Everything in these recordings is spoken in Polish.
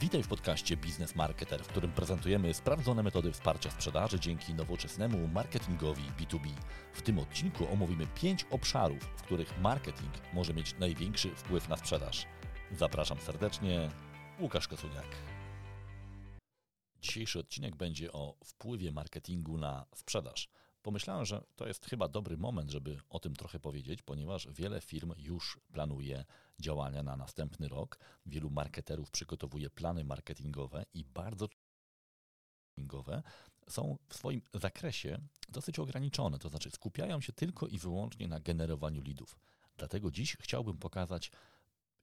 Witaj w podcaście Biznes Marketer, w którym prezentujemy sprawdzone metody wsparcia sprzedaży dzięki nowoczesnemu marketingowi B2B. W tym odcinku omówimy pięć obszarów, w których marketing może mieć największy wpływ na sprzedaż. Zapraszam serdecznie, Łukasz Kosuniak. Dzisiejszy odcinek będzie o wpływie marketingu na sprzedaż. Pomyślałem, że to jest chyba dobry moment, żeby o tym trochę powiedzieć, ponieważ wiele firm już planuje działania na następny rok. Wielu marketerów przygotowuje plany marketingowe i bardzo marketingowe są w swoim zakresie dosyć ograniczone, to znaczy skupiają się tylko i wyłącznie na generowaniu lidów. Dlatego dziś chciałbym pokazać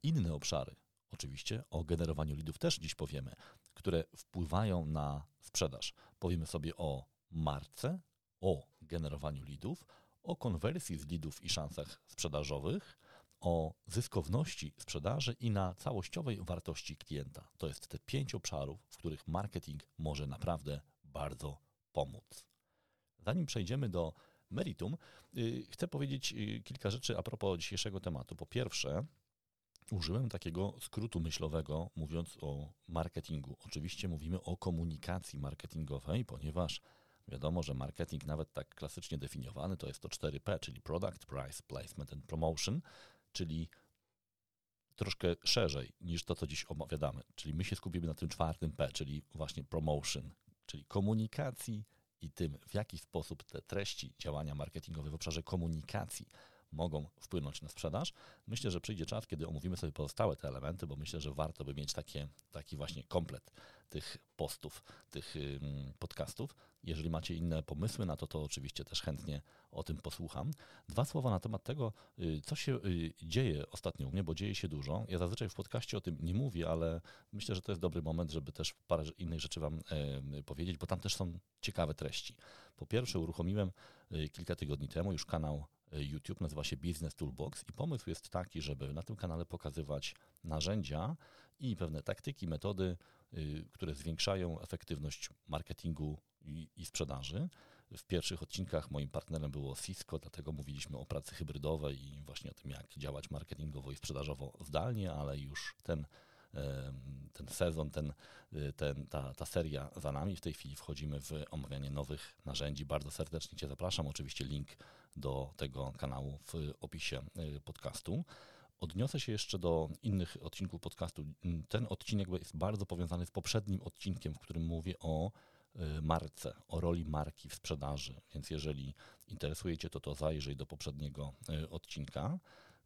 inne obszary. Oczywiście o generowaniu lidów też dziś powiemy, które wpływają na sprzedaż. Powiemy sobie o marce, o generowaniu lidów, o konwersji z lidów i szansach sprzedażowych, o zyskowności sprzedaży i na całościowej wartości klienta. To jest te pięć obszarów, w których marketing może naprawdę bardzo pomóc. Zanim przejdziemy do meritum, yy, chcę powiedzieć yy, kilka rzeczy a propos dzisiejszego tematu. Po pierwsze, użyłem takiego skrótu myślowego, mówiąc o marketingu. Oczywiście mówimy o komunikacji marketingowej, ponieważ Wiadomo, że marketing nawet tak klasycznie definiowany to jest to 4P, czyli Product, Price, Placement and Promotion, czyli troszkę szerzej niż to, co dziś omawiamy. Czyli my się skupimy na tym czwartym P, czyli właśnie promotion, czyli komunikacji i tym, w jaki sposób te treści działania marketingowe w obszarze komunikacji mogą wpłynąć na sprzedaż. Myślę, że przyjdzie czas, kiedy omówimy sobie pozostałe te elementy, bo myślę, że warto by mieć takie, taki właśnie komplet tych postów, tych podcastów. Jeżeli macie inne pomysły na to, to oczywiście też chętnie o tym posłucham. Dwa słowa na temat tego, y, co się y, dzieje ostatnio u mnie, bo dzieje się dużo. Ja zazwyczaj w podcaście o tym nie mówię, ale myślę, że to jest dobry moment, żeby też parę innych rzeczy Wam powiedzieć, bo tam też są ciekawe treści. Po pierwsze, uruchomiłem y, kilka tygodni temu już kanał YouTube, nazywa się Business Toolbox i pomysł jest taki, żeby na tym kanale pokazywać narzędzia i pewne taktyki, metody, y, które zwiększają efektywność marketingu i, i, sprzedaży. W pierwszych odcinkach moim partnerem było Cisco, dlatego mówiliśmy o pracy hybrydowej i właśnie o tym, jak działać marketingowo i sprzedażowo zdalnie, ale już ten ten sezon, ten, y, ten, ta, ta seria za nami. W tej chwili wchodzimy w omawianie nowych narzędzi. Bardzo serdecznie Cię zapraszam. Oczywiście link do tego kanału w opisie y, podcastu. Odniosę się jeszcze do innych odcinków podcastu. Ten odcinek jest bardzo powiązany z poprzednim odcinkiem, w którym mówię o y, marce, o roli marki w sprzedaży. Więc jeżeli interesuje Cię to, to zajrzyj do poprzedniego odcinka.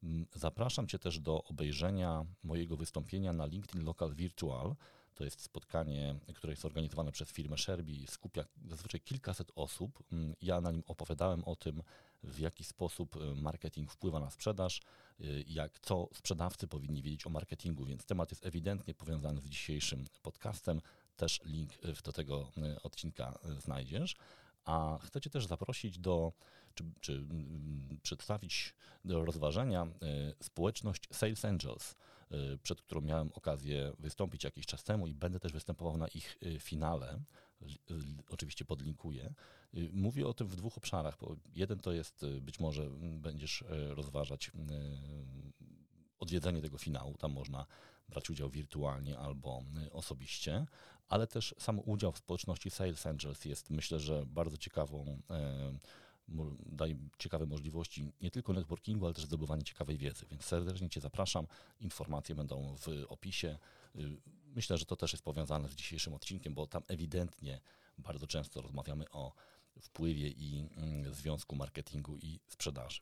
Mm, zapraszam Cię też do obejrzenia mojego wystąpienia na LinkedIn Local Virtual. To jest spotkanie, które jest organizowane przez firmę Sherby, skupia zazwyczaj kilkaset osób. Mm, ja na nim opowiadałem o tym, w jaki sposób y, marketing wpływa na sprzedaż, y, jak co sprzedawcy powinni wiedzieć o marketingu, więc temat jest ewidentnie powiązany z dzisiejszym podcastem. Też link do tego y, odcinka znajdziesz. A chcecie też zaprosić do, czy, czy mm, przedstawić do rozważenia y, społeczność Sales Angels, y, przed którą miałem okazję wystąpić jakiś czas temu i będę też występował na ich y, finale. Oczywiście podlinkuję. Mówię o tym w dwóch obszarach. Jeden to jest, być może będziesz rozważać odwiedzenie tego finału. Tam można brać udział wirtualnie albo y, osobiście, ale też sam udział w społeczności Sales Angels jest myślę, że bardzo ciekawą daje ciekawe możliwości nie tylko networkingu, ale też zdobywania ciekawej wiedzy. Więc serdecznie Cię zapraszam. Informacje będą w opisie. Y, myślę, że to też jest powiązane z dzisiejszym odcinkiem, bo tam ewidentnie bardzo często rozmawiamy o wpływie i mm, związku marketingu i sprzedaży.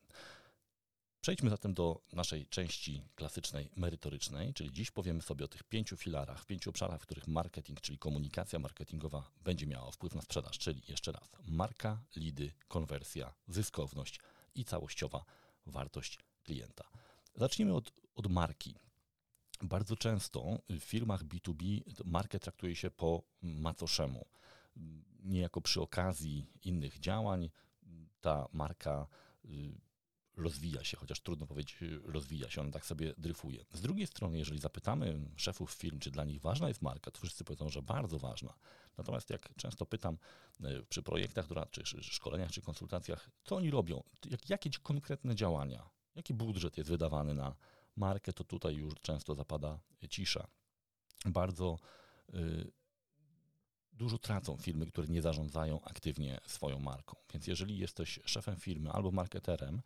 Przejdźmy zatem do naszej części klasycznej, merytorycznej, czyli dziś powiemy sobie o tych pięciu filarach, pięciu obszarach, w których marketing, czyli komunikacja marketingowa będzie miała wpływ na sprzedaż, czyli jeszcze raz, marka, lidy, konwersja, zyskowność i całościowa wartość klienta. Zacznijmy od, od marki. Bardzo często w firmach B2B markę traktuje się po macoszemu. Niejako przy okazji innych działań ta marka y, rozwija się, chociaż trudno powiedzieć rozwija się, on tak sobie dryfuje. Z drugiej strony, jeżeli zapytamy szefów firm, czy dla nich ważna jest marka, to wszyscy powiedzą, że bardzo ważna. Natomiast jak często pytam e, przy projektach, czy szkoleniach, czy konsultacjach, co oni robią, jak, jakie konkretne działania, jaki budżet jest wydawany na markę, to tutaj już często zapada cisza. bardzo y, dużo tracą firmy, które nie zarządzają aktywnie swoją marką. Więc jeżeli jesteś szefem firmy albo marketerem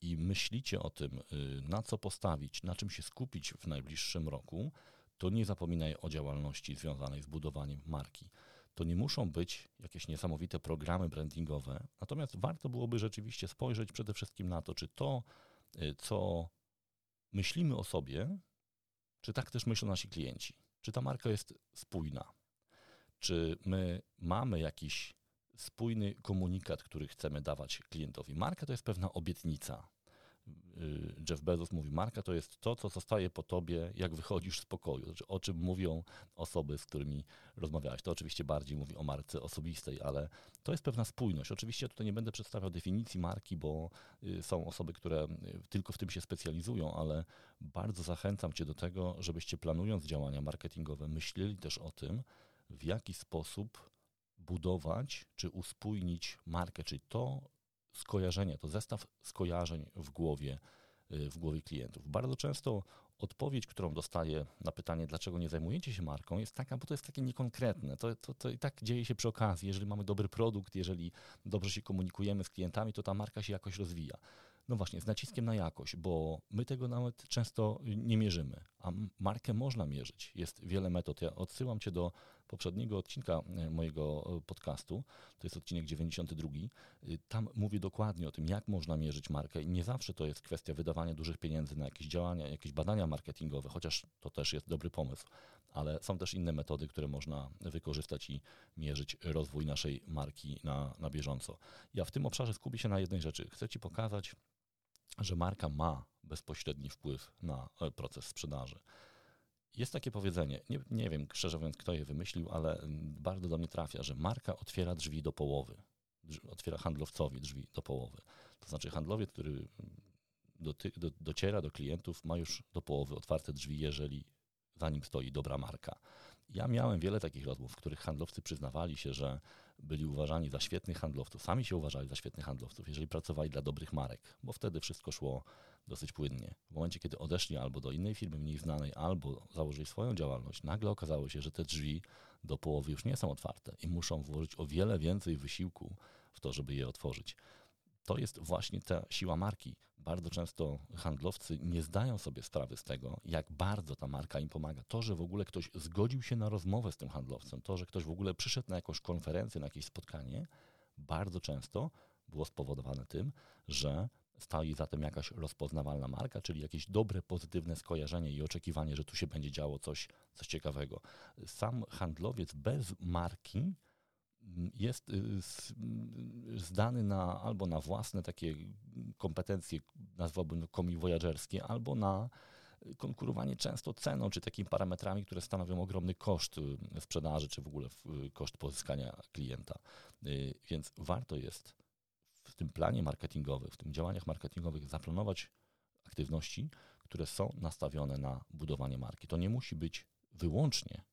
i myślicie o tym, y, na co postawić, na czym się skupić w najbliższym roku, to nie zapominaj o działalności związanej z budowaniem marki. To nie muszą być jakieś niesamowite programy brandingowe, natomiast warto byłoby rzeczywiście spojrzeć przede wszystkim na to, czy to, y, co myślimy o sobie, czy tak też myślą nasi klienci. Czy ta marka jest spójna? Czy my mamy jakiś spójny komunikat, który chcemy dawać klientowi? Marka to jest pewna obietnica. Y, Jeff Bezos mówi, marka to jest to, co zostaje po tobie, jak wychodzisz z pokoju. Znaczy, o czym mówią osoby, z którymi rozmawiałeś. To oczywiście bardziej mówi o marce osobistej, ale to jest pewna spójność. Oczywiście tutaj nie będę przedstawiał definicji marki, bo y, są osoby, które y, tylko w tym się specjalizują, ale bardzo zachęcam Cię do tego, żebyście planując działania marketingowe, myśleli też o tym, w jaki sposób budować czy uspójnić markę, czyli to skojarzenie, to zestaw skojarzeń w głowie, y, w głowie klientów. Bardzo często odpowiedź, którą dostaję na pytanie, dlaczego nie zajmujecie się marką, jest taka, bo to jest takie niekonkretne. To, to, to i tak dzieje się przy okazji. Jeżeli mamy dobry produkt, jeżeli dobrze się komunikujemy z klientami, to ta marka się jakoś rozwija. No właśnie, z naciskiem na jakość, bo my tego nawet często nie mierzymy, a markę można mierzyć. Jest wiele metod. Ja odsyłam Cię do poprzedniego odcinka e, mojego e, podcastu, to jest odcinek 92. Y, tam mówię dokładnie o tym, jak można mierzyć markę i nie zawsze to jest kwestia wydawania dużych pieniędzy na jakieś działania, jakieś badania marketingowe, chociaż to też jest dobry pomysł, ale są też inne metody, które można wykorzystać i mierzyć rozwój naszej marki na, na bieżąco. Ja w tym obszarze skupię się na jednej rzeczy. Chcę Ci pokazać, że marka ma bezpośredni wpływ na e, proces sprzedaży. Jest takie powiedzenie, nie, nie wiem szczerze mówiąc, kto je wymyślił, ale bardzo do mnie trafia, że marka otwiera drzwi do połowy. Otwiera handlowcowi drzwi do połowy. To znaczy, handlowiec, który doty, do, dociera do klientów, ma już do połowy otwarte drzwi, jeżeli za nim stoi dobra marka. Ja miałem wiele takich rozmów, w których handlowcy przyznawali się, że byli uważani za świetnych handlowców, sami się uważali za świetnych handlowców, jeżeli pracowali dla dobrych marek, bo wtedy wszystko szło dosyć płynnie. W momencie, kiedy odeszli albo do innej firmy mniej znanej, albo założyli swoją działalność, nagle okazało się, że te drzwi do połowy już nie są otwarte i muszą włożyć o wiele więcej wysiłku w to, żeby je otworzyć to jest właśnie ta siła marki. Bardzo często handlowcy nie zdają sobie sprawy z tego, jak bardzo ta marka im pomaga. To, że w ogóle ktoś zgodził się na rozmowę z tym handlowcem, to, że ktoś w ogóle przyszedł na jakąś konferencję, na jakieś spotkanie, bardzo często było spowodowane tym, że stoi za tym jakaś rozpoznawalna marka, czyli jakieś dobre, pozytywne skojarzenie i oczekiwanie, że tu się będzie działo coś, coś ciekawego. Sam handlowiec bez marki jest y, y, zdany na, albo na własne takie kompetencje, nazwałbym komi voyagerskie, albo na konkurowanie często ceną, czy takimi parametrami, które stanowią ogromny koszt y, sprzedaży, czy w ogóle koszt pozyskania klienta. Więc warto jest w tym planie marketingowym, w tym działaniach marketingowych zaplanować aktywności, które są nastawione na budowanie marki. To nie musi być wyłącznie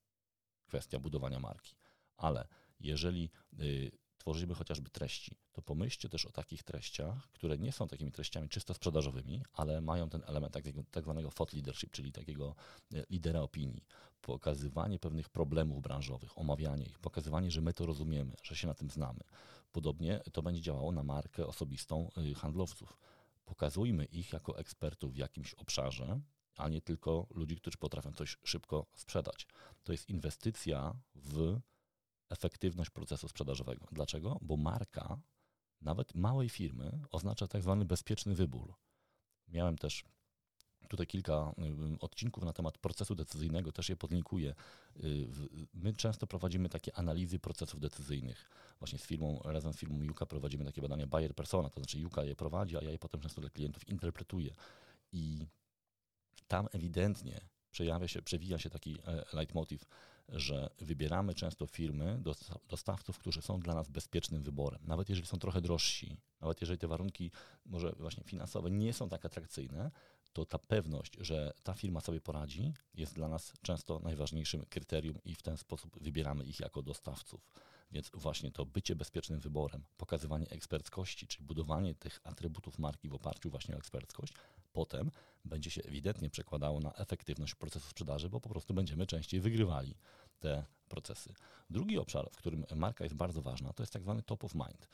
kwestia budowania marki, ale jeżeli y, tworzymy chociażby treści, to pomyślcie też o takich treściach, które nie są takimi treściami czysto sprzedażowymi, ale mają ten element takiego, tak zwanego thought leadership, czyli takiego y, lidera opinii. Pokazywanie pewnych problemów branżowych, omawianie ich, pokazywanie, że my to rozumiemy, że się na tym znamy. Podobnie to będzie działało na markę osobistą y, handlowców. Pokazujmy ich jako ekspertów w jakimś obszarze, a nie tylko ludzi, którzy potrafią coś szybko sprzedać. To jest inwestycja w efektywność procesu sprzedażowego. Dlaczego? Bo marka, nawet małej firmy, oznacza tak zwany bezpieczny wybór. Miałem też tutaj kilka y, odcinków na temat procesu decyzyjnego, też je podlinkuję. Y, my często prowadzimy takie analizy procesów decyzyjnych. Właśnie z firmą, razem z firmą Juka prowadzimy takie badania buyer persona, to znaczy Juka je prowadzi, a ja je potem często dla klientów interpretuję. I tam ewidentnie przejawia się, przewija się taki e, leitmotiv, że wybieramy często firmy, dostawców, którzy są dla nas bezpiecznym wyborem. Nawet jeżeli są trochę drożsi, nawet jeżeli te warunki może właśnie finansowe nie są tak atrakcyjne, to ta pewność, że ta firma sobie poradzi, jest dla nas często najważniejszym kryterium i w ten sposób wybieramy ich jako dostawców. Więc właśnie to bycie bezpiecznym wyborem, pokazywanie eksperckości, czyli budowanie tych atrybutów marki w oparciu właśnie o eksperckość, potem będzie się ewidentnie przekładało na efektywność procesu sprzedaży, bo po prostu będziemy częściej wygrywali te procesy. Drugi obszar, w którym marka jest bardzo ważna, to jest tak zwany top of mind.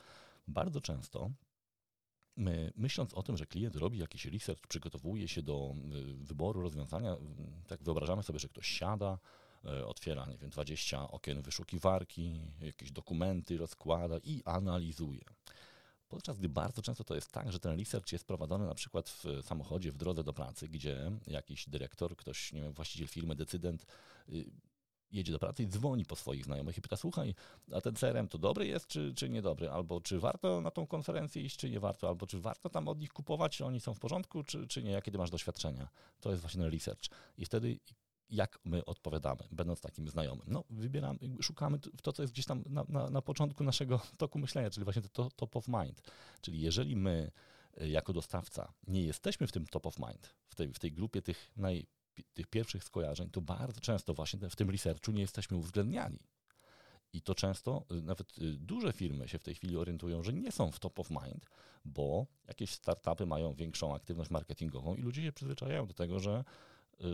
Bardzo często My, myśląc o tym, że klient robi jakiś research, przygotowuje się do y, wyboru rozwiązania, tak wyobrażamy sobie, że ktoś siada, otwiera, nie wiem, 20 okien wyszukiwarki, jakieś dokumenty rozkłada i analizuje. Podczas gdy bardzo często to jest tak, że ten research jest prowadzony na przykład w samochodzie w drodze do pracy, gdzie jakiś dyrektor, ktoś, nie wiem, właściciel firmy, decydent y, jedzie do pracy i dzwoni po swoich znajomych i pyta, słuchaj, a ten CRM to dobry jest, czy, czy niedobry? Albo czy warto na tą konferencję iść, czy nie warto? Albo czy warto tam od nich kupować, czy oni są w porządku, czy, czy nie? Jakie ty masz doświadczenia? To jest właśnie research. I wtedy jak my odpowiadamy, będąc takim znajomym? No, wybieramy, szukamy to, co jest gdzieś tam na, na, na początku naszego toku myślenia, czyli właśnie to top of mind. Czyli jeżeli my y, jako dostawca nie jesteśmy w tym top of mind, w tej, w tej grupie tych naj tych pierwszych skojarzeń, to bardzo często właśnie w tym researchu nie jesteśmy uwzględniani. I to często y, nawet y, duże firmy się w tej chwili orientują, że nie są w top of mind, bo jakieś startupy mają większą aktywność marketingową i ludzie się przyzwyczajają do tego, że,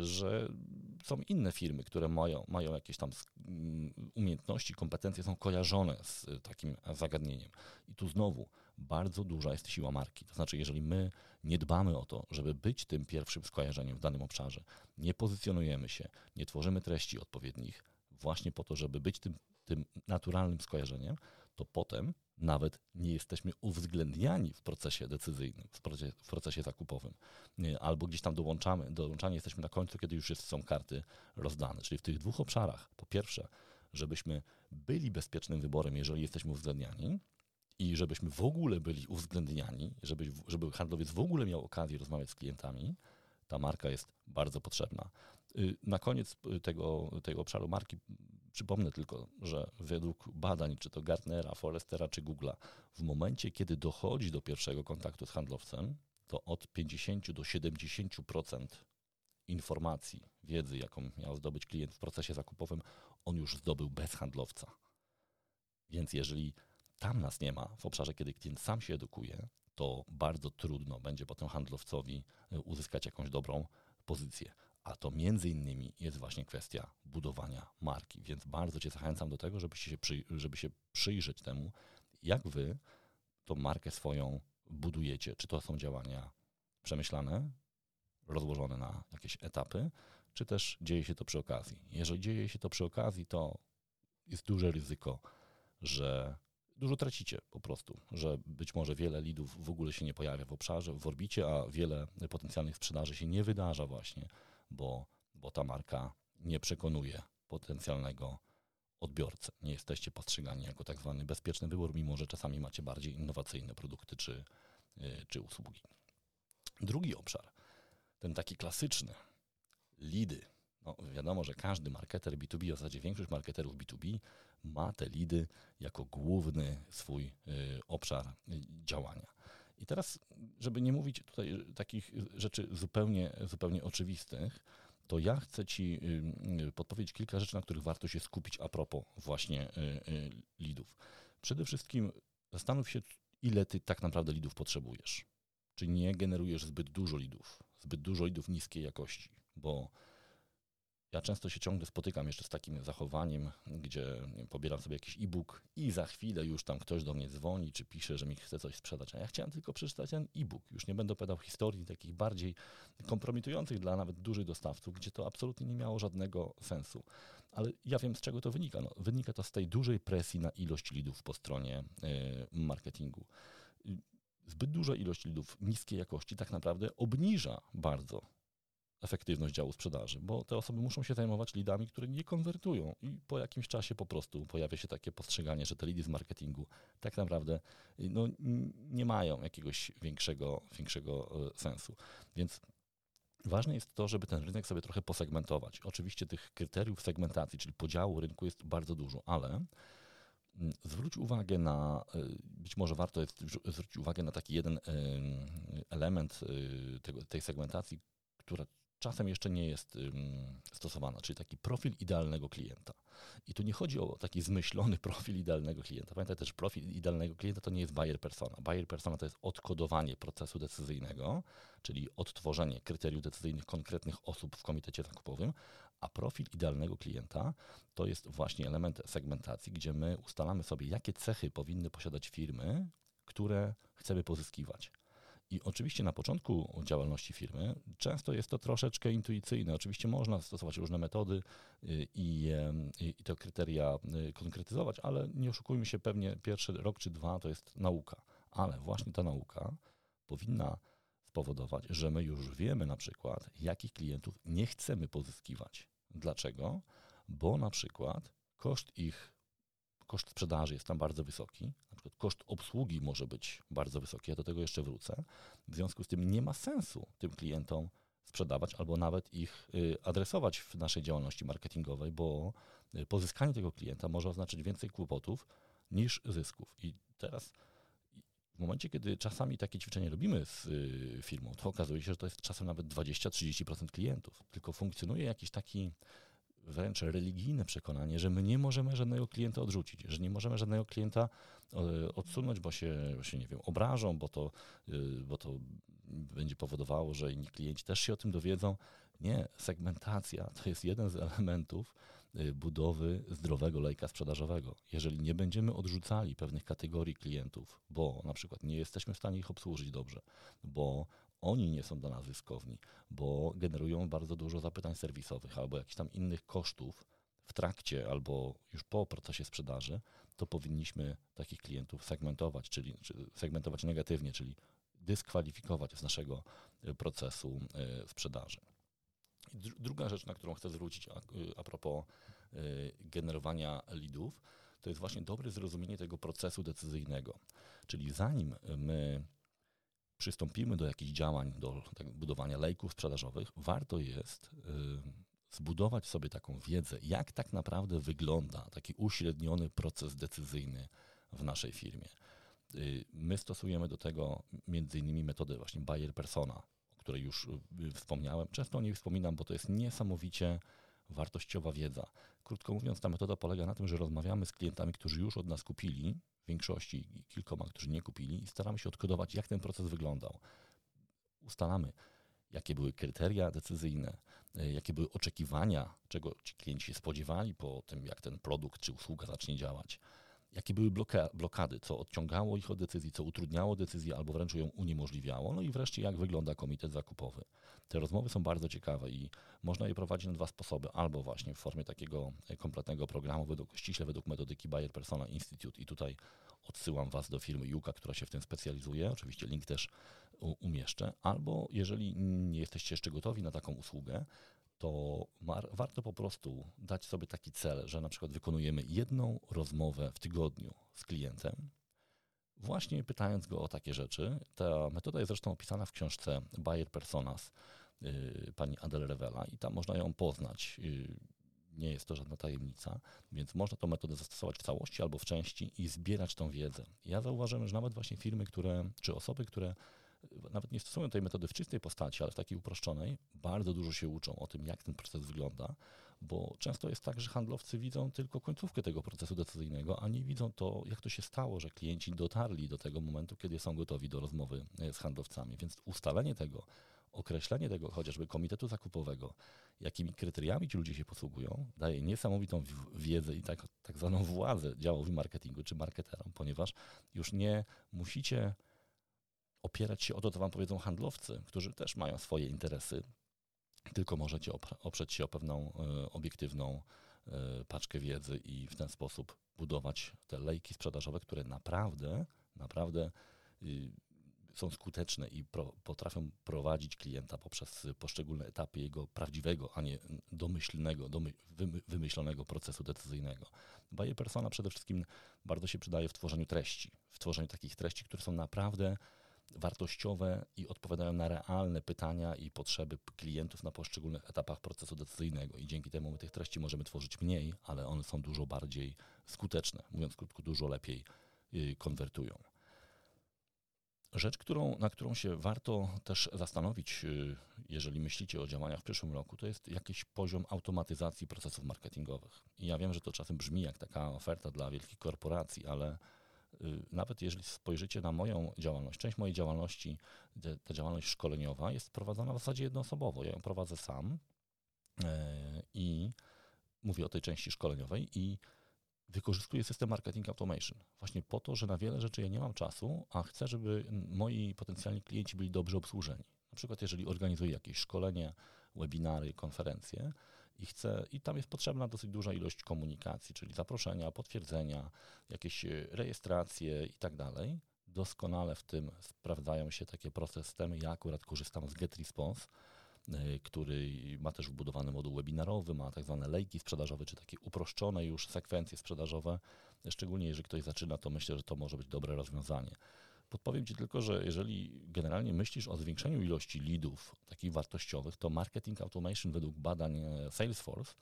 że są inne firmy, które mają, mają jakieś tam mm, umiejętności, kompetencje, są kojarzone z takim zagadnieniem. I tu znowu bardzo duża jest siła marki. To znaczy, jeżeli my nie dbamy o to, żeby być tym pierwszym skojarzeniem w danym obszarze, nie pozycjonujemy się, nie tworzymy treści odpowiednich, właśnie po to, żeby być tym, tym naturalnym skojarzeniem, to potem nawet nie jesteśmy uwzględniani w procesie decyzyjnym, w procesie, w procesie zakupowym. Albo gdzieś tam dołączamy, dołączani jesteśmy na końcu, kiedy już są karty rozdane. Czyli w tych dwóch obszarach, po pierwsze, żebyśmy byli bezpiecznym wyborem, jeżeli jesteśmy uwzględniani, i żebyśmy w ogóle byli uwzględniani, żeby, żeby handlowiec w ogóle miał okazję rozmawiać z klientami, ta marka jest bardzo potrzebna. Y, na koniec tego, tego obszaru marki przypomnę tylko, że według badań, czy to Gartnera, Forrestera, czy Google'a, w momencie, kiedy dochodzi do pierwszego kontaktu z handlowcem, to od 50 do 70% informacji, wiedzy, jaką miał zdobyć klient w procesie zakupowym, on już zdobył bez handlowca. Więc jeżeli tam nas nie ma w obszarze, kiedy klient sam się edukuje, to bardzo trudno będzie potem handlowcowi e, uzyskać jakąś dobrą pozycję. A to między innymi jest właśnie kwestia budowania marki. Więc bardzo Cię zachęcam do tego, żebyście się przy, żeby się przyjrzeć temu, jak Wy tą markę swoją budujecie. Czy to są działania przemyślane, rozłożone na jakieś etapy, czy też dzieje się to przy okazji. Jeżeli dzieje się to przy okazji, to jest duże ryzyko, że dużo tracicie po prostu, że być może wiele lidów w ogóle się nie pojawia w obszarze, w orbicie, a wiele potencjalnych sprzedaży się nie wydarza właśnie, bo, bo ta marka nie przekonuje potencjalnego odbiorcę. Nie jesteście postrzegani jako tak zwany bezpieczny wybór, mimo że czasami macie bardziej innowacyjne produkty czy, y, czy usługi. Drugi obszar, ten taki klasyczny, lidy. No, wiadomo, że każdy marketer B2B, w zasadzie większość marketerów B2B ma te lidy jako główny swój y, obszar y, działania. I teraz, żeby nie mówić tutaj takich rzeczy zupełnie, zupełnie oczywistych, to ja chcę Ci y, podpowiedzieć kilka rzeczy, na których warto się skupić a propos właśnie lidów. Przede wszystkim zastanów się, ile Ty tak naprawdę lidów potrzebujesz. Czy nie generujesz zbyt dużo lidów, zbyt dużo lidów niskiej jakości, bo ja często się ciągle spotykam jeszcze z takim zachowaniem, gdzie pobieram sobie jakiś e-book i za chwilę już tam ktoś do mnie dzwoni czy pisze, że mi chce coś sprzedać. A ja chciałem tylko przeczytać ten e-book. Już nie będę opowiadał historii takich bardziej kompromitujących dla nawet dużych dostawców, gdzie to absolutnie nie miało żadnego sensu. Ale ja wiem, z czego to wynika. No, wynika to z tej dużej presji na ilość lidów po stronie y, marketingu. Zbyt duża ilość lidów niskiej jakości tak naprawdę obniża bardzo efektywność działu sprzedaży, bo te osoby muszą się zajmować lidami, które nie konwertują i po jakimś czasie po prostu pojawia się takie postrzeganie, że te lidy z marketingu tak naprawdę no, nie mają jakiegoś większego, większego e, sensu. Więc Ważne jest to, żeby ten rynek sobie trochę posegmentować. Oczywiście tych kryteriów segmentacji, czyli podziału rynku jest bardzo dużo, ale zwróć uwagę na, e, być może warto jest zwrócić uwagę na taki jeden element tego, tej segmentacji, która czasem jeszcze nie jest stosowana, czyli taki profil idealnego klienta. I tu nie chodzi o taki zmyślony profil idealnego klienta. Pamiętaj też, profil idealnego klienta to nie jest buyer persona. Buyer persona to jest odkodowanie procesu decyzyjnego, czyli odtworzenie kryteriów decyzyjnych konkretnych osób w komitecie zakupowym, a profil idealnego klienta to jest właśnie element segmentacji, gdzie my ustalamy sobie, jakie cechy powinny posiadać firmy, które chcemy pozyskiwać. I oczywiście na początku działalności firmy często jest to troszeczkę intuicyjne. Oczywiście można stosować różne metody y, i, i, i te kryteria y, konkretyzować, ale nie oszukujmy się, pewnie pierwszy rok czy dwa to jest nauka. Ale właśnie ta nauka powinna spowodować, że my już wiemy na przykład, jakich klientów nie chcemy pozyskiwać. Dlaczego? Bo na przykład koszt ich koszt sprzedaży jest tam bardzo wysoki, przykład koszt obsługi może być bardzo wysoki, ja do tego jeszcze wrócę. W związku z tym nie ma sensu tym klientom sprzedawać albo nawet ich y, adresować w naszej działalności marketingowej, bo y, pozyskanie tego klienta może oznaczyć więcej kłopotów niż zysków. I teraz w momencie, kiedy czasami takie ćwiczenie robimy z y, firmą, to okazuje się, że to jest czasem nawet 20-30% klientów. Tylko funkcjonuje jakiś taki wręcz religijne przekonanie, że my nie możemy żadnego klienta odrzucić, że nie możemy żadnego klienta e, odsunąć, bo się, bo się nie wiem, obrażą, bo to, e, bo to będzie powodowało, że inni klienci też się o tym dowiedzą. Nie, segmentacja to jest jeden z elementów e, budowy zdrowego lejka sprzedażowego. Jeżeli nie będziemy odrzucali pewnych kategorii klientów, bo na przykład nie jesteśmy w stanie ich obsłużyć dobrze, bo oni nie są dla nas zyskowni, bo generują bardzo dużo zapytań serwisowych albo jakichś tam innych kosztów w trakcie albo już po procesie sprzedaży, to powinniśmy takich klientów segmentować, czyli segmentować negatywnie, czyli dyskwalifikować z naszego e, procesu e, sprzedaży. Druga rzecz, na którą chcę zwrócić a, a propos e, generowania leadów, to jest właśnie dobre zrozumienie tego procesu decyzyjnego. Czyli zanim my przystąpimy do jakichś działań, do tak, budowania lejków sprzedażowych, warto jest y, zbudować sobie taką wiedzę, jak tak naprawdę wygląda taki uśredniony proces decyzyjny w naszej firmie. Y, my stosujemy do tego między innymi metodę właśnie buyer persona, o której już y, wspomniałem. Często o niej wspominam, bo to jest niesamowicie wartościowa wiedza. Krótko mówiąc, ta metoda polega na tym, że rozmawiamy z klientami, którzy już od nas kupili większości kilkoma, którzy nie kupili staramy się odkodować, jak ten proces wyglądał. Ustalamy, jakie były kryteria decyzyjne, e, jakie były oczekiwania, czego ci klienci się spodziewali po tym, jak ten produkt czy usługa zacznie działać jakie były blokady, co odciągało ich od decyzji, co utrudniało decyzję albo wręcz ją uniemożliwiało. No i wreszcie, jak wygląda komitet zakupowy. Te rozmowy są bardzo ciekawe i można je prowadzić na dwa sposoby. Albo właśnie w formie takiego kompletnego programu, według, ściśle według metodyki Bayer Persona Institute. I tutaj odsyłam Was do firmy Juka, która się w tym specjalizuje. Oczywiście link też umieszczę. Albo jeżeli nie jesteście jeszcze gotowi na taką usługę, to warto po prostu dać sobie taki cel, że na przykład wykonujemy jedną rozmowę w tygodniu z klientem, właśnie pytając go o takie rzeczy. Ta metoda jest zresztą opisana w książce Bayer Personas yy, pani Adel Revela i tam można ją poznać. Yy, nie jest to żadna tajemnica, więc można tę metodę zastosować w całości albo w części i zbierać tą wiedzę. Ja zauważyłem, że nawet właśnie firmy, które, czy osoby, które nawet nie stosują tej metody w czystej postaci, ale w takiej uproszczonej, bardzo dużo się uczą o tym, jak ten proces wygląda, bo często jest tak, że handlowcy widzą tylko końcówkę tego procesu decyzyjnego, a nie widzą to, jak to się stało, że klienci dotarli do tego momentu, kiedy są gotowi do rozmowy e, z handlowcami. Więc ustalenie tego, określenie tego chociażby komitetu zakupowego, jakimi kryteriami ci ludzie się posługują, daje niesamowitą wiedzę i tak, tak zwaną władzę działowi marketingu czy marketerom, ponieważ już nie musicie opierać się o to, co wam powiedzą handlowcy, którzy też mają swoje interesy, tylko możecie oprzeć się o pewną e, obiektywną e, paczkę wiedzy i w ten sposób budować te lejki sprzedażowe, które naprawdę, naprawdę y, są skuteczne i pro, potrafią prowadzić klienta poprzez poszczególne etapy jego prawdziwego, a nie domyślnego, domy, wymyślonego procesu decyzyjnego. Baje persona przede wszystkim bardzo się przydaje w tworzeniu treści, w tworzeniu takich treści, które są naprawdę wartościowe i odpowiadają na realne pytania i potrzeby klientów na poszczególnych etapach procesu decyzyjnego. I dzięki temu my tych treści możemy tworzyć mniej, ale one są dużo bardziej skuteczne. Mówiąc krótko, dużo lepiej y, konwertują. Rzecz, którą, na którą się warto też zastanowić, y, jeżeli myślicie o działaniach w przyszłym roku, to jest jakiś poziom automatyzacji procesów marketingowych. I ja wiem, że to czasem brzmi jak taka oferta dla wielkich korporacji, ale nawet jeżeli spojrzycie na moją działalność, część mojej działalności, ta działalność szkoleniowa jest prowadzona w zasadzie jednoosobowo. Ja ją prowadzę sam e, i mówię o tej części szkoleniowej i wykorzystuję system marketing automation właśnie po to, że na wiele rzeczy ja nie mam czasu, a chcę, żeby moi potencjalni klienci byli dobrze obsłużeni. Na przykład jeżeli organizuję jakieś szkolenie, webinary, konferencje i chcę, i tam jest potrzebna dosyć duża ilość komunikacji, czyli zaproszenia, potwierdzenia, jakieś e, rejestracje i tak dalej. Doskonale w tym sprawdzają się takie proste systemy. Ja akurat korzystam z GetResponse, Y, który ma też wbudowany moduł webinarowy, ma tak zwane lejki sprzedażowe, czy takie uproszczone już sekwencje sprzedażowe. Szczególnie jeżeli ktoś zaczyna, to myślę, że to może być dobre rozwiązanie. Podpowiem Ci tylko, że jeżeli generalnie myślisz o zwiększeniu ilości leadów takich wartościowych, to marketing automation według badań e, Salesforce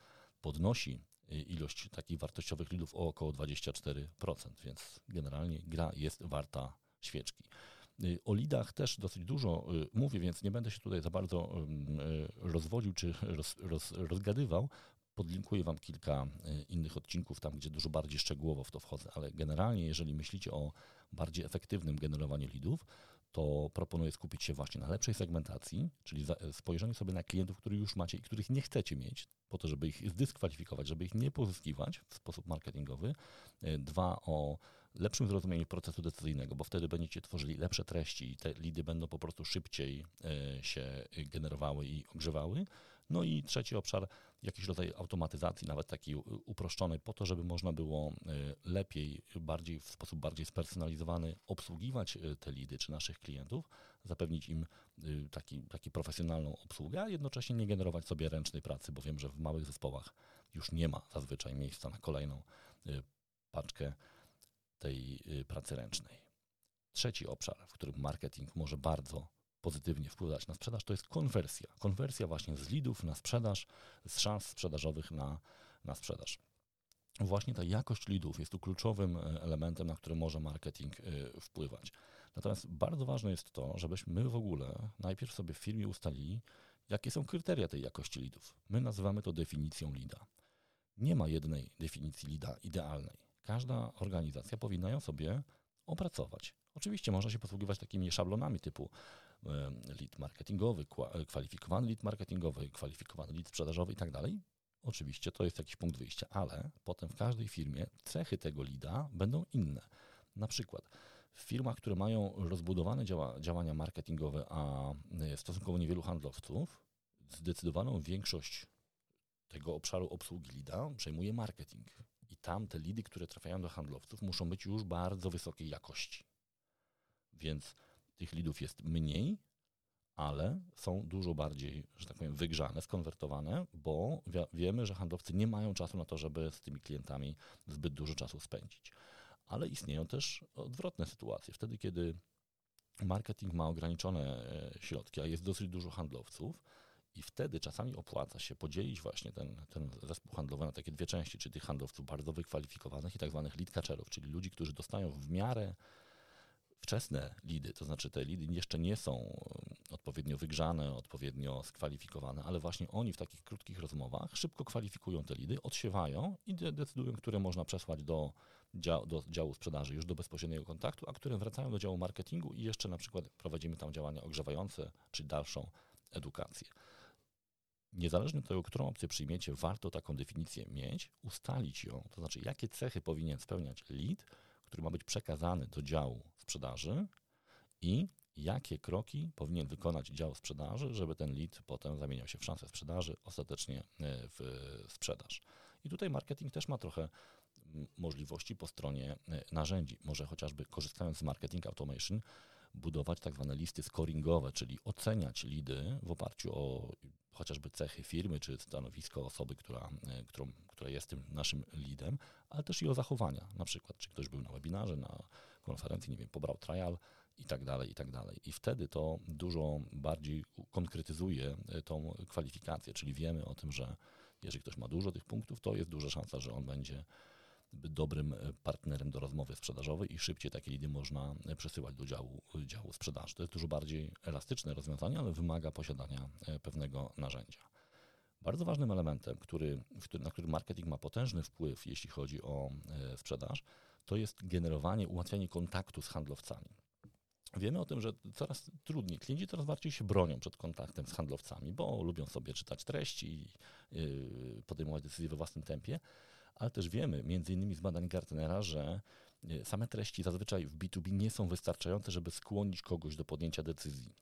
podnosi y, ilość takich wartościowych leadów o około 24%, więc generalnie gra jest warta świeczki. Y, o lidach też dosyć dużo mówię, więc nie będę się tutaj za bardzo rozwodził czy roz, roz, rozgadywał. Podlinkuję Wam kilka innych odcinków, tam gdzie dużo bardziej szczegółowo w to wchodzę, ale generalnie, jeżeli myślicie o bardziej efektywnym generowaniu lidów, to proponuję skupić się właśnie na lepszej segmentacji, czyli spojrzeniu sobie na klientów, których już macie i których nie chcecie mieć, po to, żeby ich zdyskwalifikować, żeby ich nie pozyskiwać w sposób marketingowy. Dwa, o lepszym zrozumieniu procesu decyzyjnego, bo wtedy będziecie tworzyli lepsze treści i te lidy będą po prostu szybciej się generowały i ogrzewały. No i trzeci obszar, jakiś rodzaj automatyzacji, nawet takiej uproszczonej, po to, żeby można było e, lepiej, bardziej w sposób bardziej spersonalizowany obsługiwać e, te lidy czy naszych klientów, zapewnić im taki, taki profesjonalną obsługę, a jednocześnie nie generować sobie ręcznej pracy, bo wiem, że w małych zespołach już nie ma zazwyczaj miejsca na kolejną paczkę tej y, pracy ręcznej. Trzeci obszar, w którym marketing może bardzo pozytywnie wpływać na sprzedaż, to jest konwersja. Konwersja właśnie z lidów na sprzedaż, z szans sprzedażowych na, na sprzedaż. Właśnie ta jakość lidów jest tu kluczowym e, elementem, na który może marketing e, wpływać. Natomiast bardzo ważne jest to, żebyśmy my w ogóle najpierw sobie w firmie ustalili, jakie są kryteria tej jakości lidów. My nazywamy to definicją lida. Nie ma jednej definicji lida idealnej. Każda organizacja powinna ją sobie opracować. Oczywiście można się posługiwać takimi szablonami typu lead marketingowy, kwalifikowany lead marketingowy, kwalifikowany lead sprzedażowy i tak dalej. Oczywiście to jest jakiś punkt wyjścia, ale potem w każdej firmie cechy tego lida będą inne. Na przykład w firmach, które mają rozbudowane działa, działania marketingowe, a e, stosunkowo niewielu handlowców, zdecydowaną większość tego obszaru obsługi lida przejmuje marketing. Tam te lidy, które trafiają do handlowców, muszą być już bardzo wysokiej jakości. Więc tych lidów jest mniej, ale są dużo bardziej, że tak powiem, wygrzane, skonwertowane, bo wiemy, że handlowcy nie mają czasu na to, żeby z tymi klientami zbyt dużo czasu spędzić. Ale istnieją też odwrotne sytuacje. Wtedy, kiedy marketing ma ograniczone e, środki, a jest dosyć dużo handlowców, i wtedy czasami opłaca się podzielić właśnie ten, ten zespół handlowy na takie dwie części, czyli tych handlowców bardzo wykwalifikowanych i tak zwanych lead catcherów, czyli ludzi, którzy dostają w miarę wczesne lidy, to znaczy te lidy jeszcze nie są odpowiednio wygrzane, odpowiednio skwalifikowane, ale właśnie oni w takich krótkich rozmowach szybko kwalifikują te lidy, odsiewają i decydują, które można przesłać do, dział, do działu sprzedaży już do bezpośredniego kontaktu, a które wracają do działu marketingu i jeszcze na przykład prowadzimy tam działania ogrzewające czy dalszą edukację niezależnie od tego, którą opcję przyjmiecie, warto taką definicję mieć, ustalić ją, to znaczy jakie cechy powinien spełniać lead, który ma być przekazany do działu sprzedaży i jakie kroki powinien wykonać dział sprzedaży, żeby ten lead potem zamieniał się w szansę sprzedaży, ostatecznie e, w sprzedaż. I tutaj marketing też ma trochę możliwości po stronie e, narzędzi. Może chociażby korzystając z marketing automation, budować tak zwane listy scoringowe, czyli oceniać lidy w oparciu o chociażby cechy firmy, czy stanowisko osoby, która, e, którą, która jest tym naszym leadem, ale też i o zachowania. Na przykład, czy ktoś był na webinarze, na konferencji, nie wiem, pobrał trial i tak dalej, i tak dalej. I wtedy to dużo bardziej konkretyzuje e, tą kwalifikację, czyli wiemy o tym, że jeżeli ktoś ma dużo tych punktów, to jest duża szansa, że on będzie dobrym e, partnerem do rozmowy sprzedażowej i szybciej takie lidy można e, przesyłać do działu, działu sprzedaży. To jest dużo bardziej elastyczne rozwiązanie, ale wymaga posiadania pewnego narzędzia. Bardzo ważnym elementem, który, na który marketing ma potężny wpływ, jeśli chodzi o sprzedaż, to jest generowanie, ułatwianie kontaktu z handlowcami. Wiemy o tym, że coraz trudniej, klienci coraz bardziej się bronią przed kontaktem z handlowcami, bo lubią sobie czytać treści i podejmować decyzje we własnym tempie, ale też wiemy, między innymi z badań Gartnera, że yy, same treści zazwyczaj w B2B nie są wystarczające, żeby skłonić kogoś do podjęcia decyzji.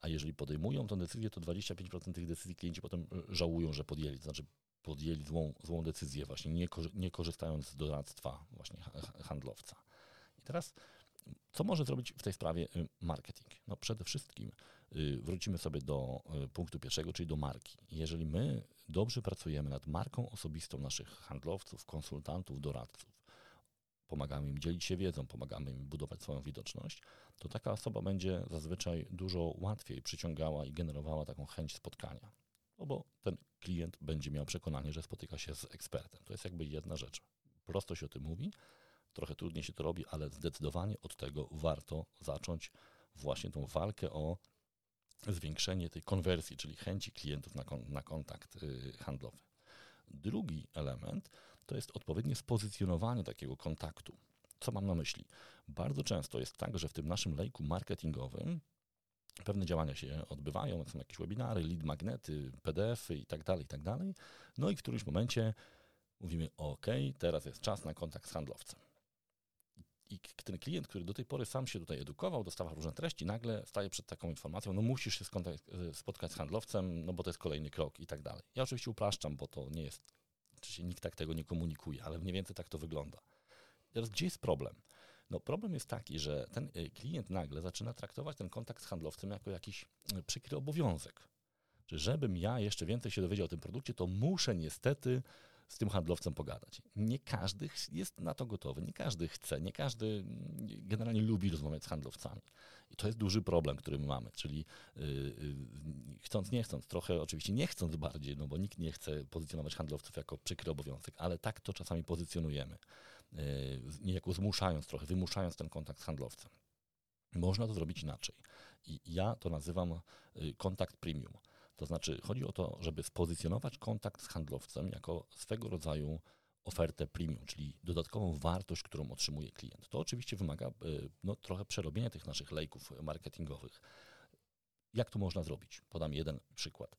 A jeżeli podejmują tę decyzję, to 25% tych decyzji klienci potem yy, żałują, że podjęli. To znaczy podjęli złą, złą decyzję, właśnie nie, nie korzystając z doradztwa właśnie handlowca. I teraz co może zrobić w tej sprawie y, marketing? No przede wszystkim y, wrócimy sobie do punktu pierwszego, czyli do marki. Jeżeli my dobrze pracujemy nad marką osobistą naszych handlowców, konsultantów, doradców, pomagamy im dzielić się wiedzą, pomagamy im budować swoją widoczność, to taka osoba będzie zazwyczaj dużo łatwiej przyciągała i generowała taką chęć spotkania. No bo ten klient będzie miał przekonanie, że spotyka się z ekspertem. To jest jakby jedna rzecz. Prosto się o tym mówi, Trochę trudniej się to robi, ale zdecydowanie od tego warto zacząć właśnie tą walkę o zwiększenie tej konwersji, czyli chęci klientów na, kon, na kontakt y, handlowy. Drugi element to jest odpowiednie spozycjonowanie takiego kontaktu. Co mam na myśli? Bardzo często jest tak, że w tym naszym lejku marketingowym pewne działania się odbywają, są jakieś webinary, lead magnety, PDFy i tak dalej, i tak dalej. No i w którymś momencie mówimy, OK, teraz jest czas na kontakt z handlowcem. I ten klient, który do tej pory sam się tutaj edukował, dostawał różne treści, nagle staje przed taką informacją, no musisz się e, spotkać z handlowcem, no bo to jest kolejny krok i tak dalej. Ja oczywiście upraszczam, bo to nie jest, oczywiście nikt tak tego nie komunikuje, ale mniej więcej tak to wygląda. Teraz gdzie jest problem? No problem jest taki, że ten e, klient nagle zaczyna traktować ten kontakt z handlowcem jako jakiś e, przykry obowiązek. Że żebym ja jeszcze więcej się dowiedział o tym produkcie, to muszę niestety z tym handlowcem pogadać. Nie każdy jest na to gotowy, nie każdy chce, nie każdy generalnie lubi rozmawiać z handlowcami. I to jest duży problem, który my mamy, czyli yy, chcąc, nie chcąc, trochę oczywiście nie chcąc bardziej, no bo nikt nie chce pozycjonować handlowców jako przykry obowiązek, ale tak to czasami pozycjonujemy, yy, niejako zmuszając trochę, wymuszając ten kontakt z handlowcem. Można to zrobić inaczej. I ja to nazywam y, kontakt premium. To znaczy chodzi o to, żeby spozycjonować kontakt z handlowcem jako swego rodzaju ofertę premium, czyli dodatkową wartość, którą otrzymuje klient. To oczywiście wymaga e, no, trochę przerobienia tych naszych lejków marketingowych. Jak to można zrobić? Podam jeden przykład.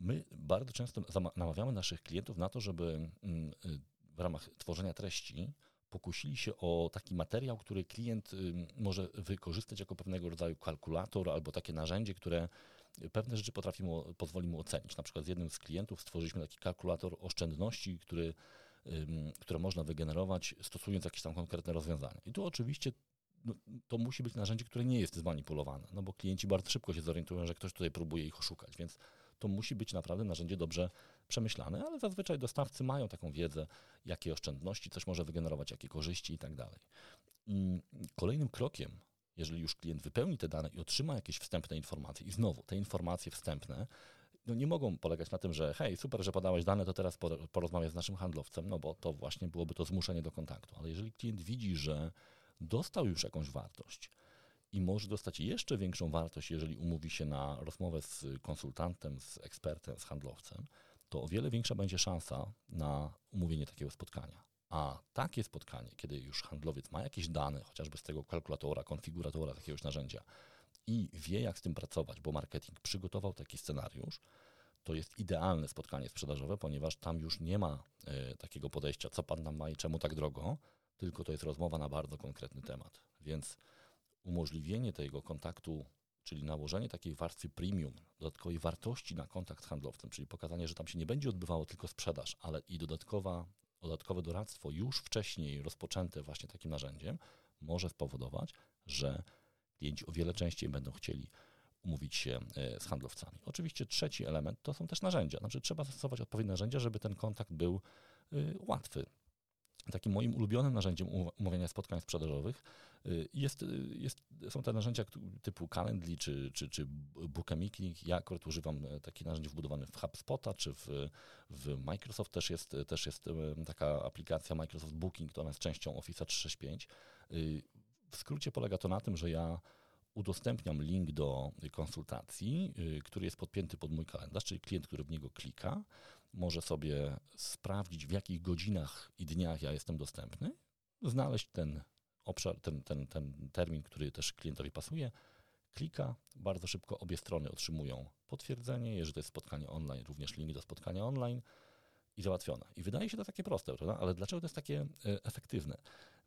My bardzo często namawiamy naszych klientów na to, żeby mm, w ramach tworzenia treści pokusili się o taki materiał, który klient może wykorzystać jako pewnego rodzaju kalkulator albo takie narzędzie, które pewne rzeczy potrafi mu, pozwoli mu ocenić. Na przykład z jednym z klientów stworzyliśmy taki kalkulator oszczędności, który, które można wygenerować stosując jakieś tam konkretne rozwiązania. I tu oczywiście no, to musi być narzędzie, które nie jest zmanipulowane, no bo klienci bardzo szybko się zorientują, że ktoś tutaj próbuje ich oszukać, więc to musi być naprawdę narzędzie dobrze przemyślane, ale zazwyczaj dostawcy mają taką wiedzę, jakie oszczędności coś może wygenerować, jakie korzyści i tak dalej. Kolejnym krokiem jeżeli już klient wypełni te dane i otrzyma jakieś wstępne informacje, i znowu te informacje wstępne no nie mogą polegać na tym, że hej, super, że podałeś dane, to teraz porozmawiaj z naszym handlowcem, no bo to właśnie byłoby to zmuszenie do kontaktu. Ale jeżeli klient widzi, że dostał już jakąś wartość i może dostać jeszcze większą wartość, jeżeli umówi się na rozmowę z konsultantem, z ekspertem, z handlowcem, to o wiele większa będzie szansa na umówienie takiego spotkania. A takie spotkanie, kiedy już handlowiec ma jakieś dane, chociażby z tego kalkulatora, konfiguratora, jakiegoś narzędzia i wie, jak z tym pracować, bo marketing przygotował taki scenariusz, to jest idealne spotkanie sprzedażowe, ponieważ tam już nie ma y, takiego podejścia, co pan nam ma i czemu tak drogo, tylko to jest rozmowa na bardzo konkretny temat. Więc umożliwienie tego kontaktu, czyli nałożenie takiej warstwy premium, dodatkowej wartości na kontakt z handlowcem, czyli pokazanie, że tam się nie będzie odbywało tylko sprzedaż, ale i dodatkowa dodatkowe doradztwo już wcześniej rozpoczęte właśnie takim narzędziem może spowodować, że klienci o wiele częściej będą chcieli umówić się e, z handlowcami. Oczywiście trzeci element to są też narzędzia. Znaczy trzeba zastosować odpowiednie narzędzia, żeby ten kontakt był e, łatwy. Takim moim ulubionym narzędziem umawiania spotkań sprzedażowych y, jest, y, jest, są te narzędzia typu Calendly czy, czy, czy Bookamiking. Ja akurat używam e, takich narzędzi wbudowanych w HubSpota czy w, w Microsoft też jest, też jest taka aplikacja Microsoft Booking, ona jest częścią Office 365. Y, w skrócie polega to na tym, że ja udostępniam link do konsultacji, który jest podpięty pod mój kalendarz, czyli klient, który w niego klika, może sobie sprawdzić, w jakich godzinach i dniach ja jestem dostępny, znaleźć ten obszar, ten, ten, ten termin, który też klientowi pasuje, klika, bardzo szybko obie strony otrzymują potwierdzenie, jeżeli to jest spotkanie online, również link do spotkania online i załatwione. I wydaje się to takie proste, prawda? ale dlaczego to jest takie e, efektywne?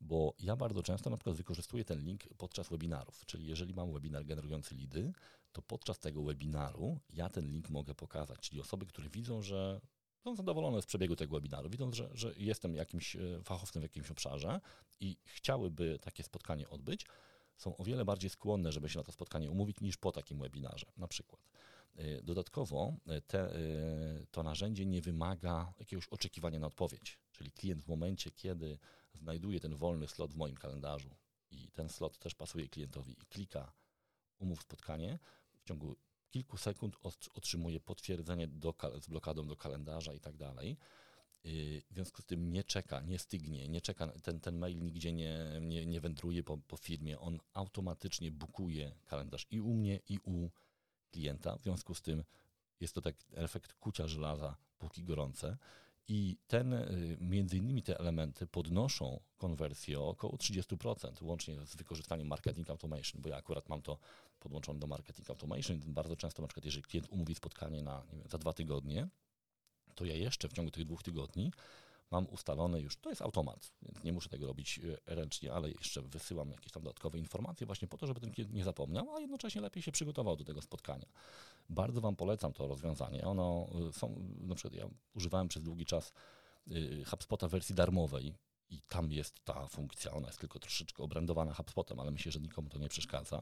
Bo ja bardzo często na przykład wykorzystuję ten link podczas webinarów, czyli jeżeli mam webinar generujący lidy, to podczas tego webinaru ja ten link mogę pokazać, czyli osoby, które widzą, że są zadowolone z przebiegu tego webinaru, widząc, że, że jestem jakimś e, fachowcem w jakimś obszarze i chciałyby takie spotkanie odbyć, są o wiele bardziej skłonne, żeby się na to spotkanie umówić niż po takim webinarze na przykład. E, dodatkowo e, te, to narzędzie nie wymaga jakiegoś oczekiwania na odpowiedź, czyli klient w momencie, kiedy znajduje ten wolny slot w moim kalendarzu i ten slot też pasuje klientowi i klika umów spotkanie, w ciągu kilku sekund otrzymuje potwierdzenie do, z blokadą do kalendarza i tak dalej. Y, w związku z tym nie czeka, nie stygnie, nie czeka, ten, ten mail nigdzie nie, nie, nie wędruje po, po firmie, on automatycznie bukuje kalendarz i u mnie, i u klienta. W związku z tym jest to tak efekt kucia żelaza, póki gorące. I ten, y, między innymi te elementy podnoszą konwersję o około 30%, łącznie z wykorzystaniem marketing automation, bo ja akurat mam to podłączone do marketing automation. Bardzo często, na przykład, jeżeli klient umówi spotkanie na, wiem, za dwa tygodnie, to ja jeszcze w ciągu tych dwóch tygodni mam ustalone już, to jest automat, więc nie muszę tego robić e, ręcznie, ale jeszcze wysyłam jakieś tam dodatkowe informacje właśnie po to, żeby ten klient nie zapomniał, a jednocześnie lepiej się przygotował do tego spotkania. Bardzo Wam polecam to rozwiązanie. Ono e, są, na przykład ja używałem przez długi czas e, HubSpota w wersji darmowej i tam jest ta funkcja, ona jest tylko troszeczkę obrędowana HubSpotem, ale myślę, że nikomu to nie przeszkadza.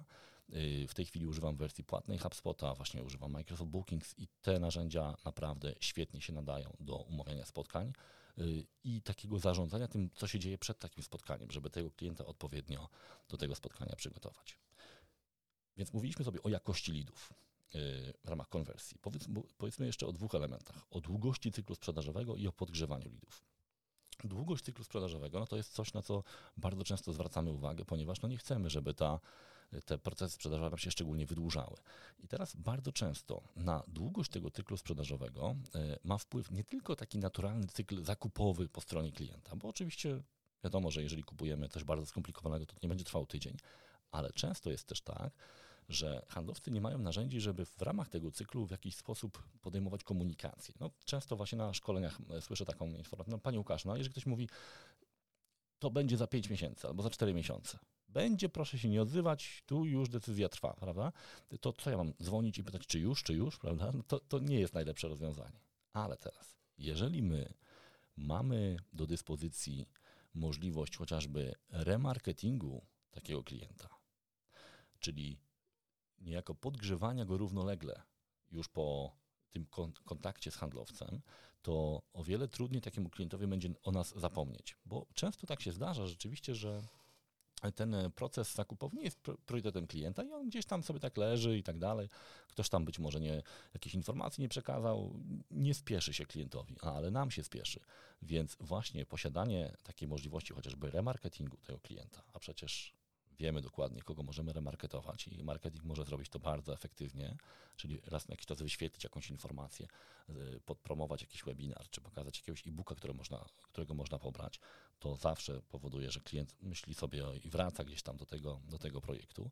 W tej chwili używam wersji płatnej HubSpota, właśnie używam Microsoft Bookings i te narzędzia naprawdę świetnie się nadają do umawiania spotkań i takiego zarządzania tym, co się dzieje przed takim spotkaniem, żeby tego klienta odpowiednio do tego spotkania przygotować. Więc mówiliśmy sobie o jakości lidów y, w ramach konwersji. Powiedzmy jeszcze o dwóch elementach: o długości cyklu sprzedażowego i o podgrzewaniu lidów. Długość cyklu sprzedażowego no to jest coś, na co bardzo często zwracamy uwagę, ponieważ no nie chcemy, żeby ta te procesy sprzedażowe nam się szczególnie wydłużały. I teraz bardzo często na długość tego cyklu sprzedażowego e, ma wpływ nie tylko taki naturalny cykl zakupowy po stronie klienta, bo oczywiście wiadomo, że jeżeli kupujemy coś bardzo skomplikowanego, to nie będzie trwał tydzień, ale często jest też tak, że handlowcy nie mają narzędzi, żeby w ramach tego cyklu w jakiś sposób podejmować komunikację. No, często właśnie na szkoleniach e, słyszę taką informację, no Panie Łukasz, no jeżeli ktoś mówi, to będzie za 5 miesięcy albo za 4 miesiące, będzie, proszę się nie odzywać, tu już decyzja trwa, prawda? To co ja mam dzwonić i pytać, czy już, czy już, prawda? No to, to nie jest najlepsze rozwiązanie. Ale teraz, jeżeli my mamy do dyspozycji możliwość chociażby remarketingu takiego klienta, czyli niejako podgrzewania go równolegle już po tym kontakcie z handlowcem, to o wiele trudniej takiemu klientowi będzie o nas zapomnieć. Bo często tak się zdarza rzeczywiście, że ten e, proces zakupowy nie jest priorytetem klienta i on gdzieś tam sobie tak leży i tak dalej. Ktoś tam być może nie, jakiejś informacji nie przekazał, nie spieszy się klientowi, ale nam się spieszy. Więc właśnie posiadanie takiej możliwości chociażby remarketingu tego klienta, a przecież wiemy dokładnie, kogo możemy remarketować i marketing może zrobić to bardzo efektywnie, czyli raz na jakiś czas wyświetlić jakąś informację, podpromować jakiś webinar, czy pokazać jakiegoś e-booka, można, którego można pobrać, to zawsze powoduje, że klient myśli sobie i wraca gdzieś tam do tego, do tego projektu.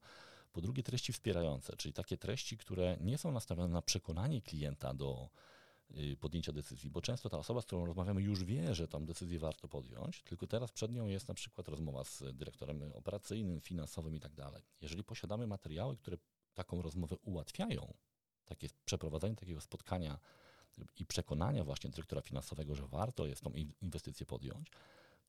Po drugie, treści wspierające, czyli takie treści, które nie są nastawione na przekonanie klienta do Y, podjęcia decyzji, bo często ta osoba, z którą rozmawiamy, już wie, że tam decyzję warto podjąć, tylko teraz przed nią jest na przykład rozmowa z dyrektorem operacyjnym, finansowym i tak dalej. Jeżeli posiadamy materiały, które taką rozmowę ułatwiają, takie przeprowadzenie takiego spotkania i przekonania właśnie dyrektora finansowego, że warto jest tą inwestycję podjąć,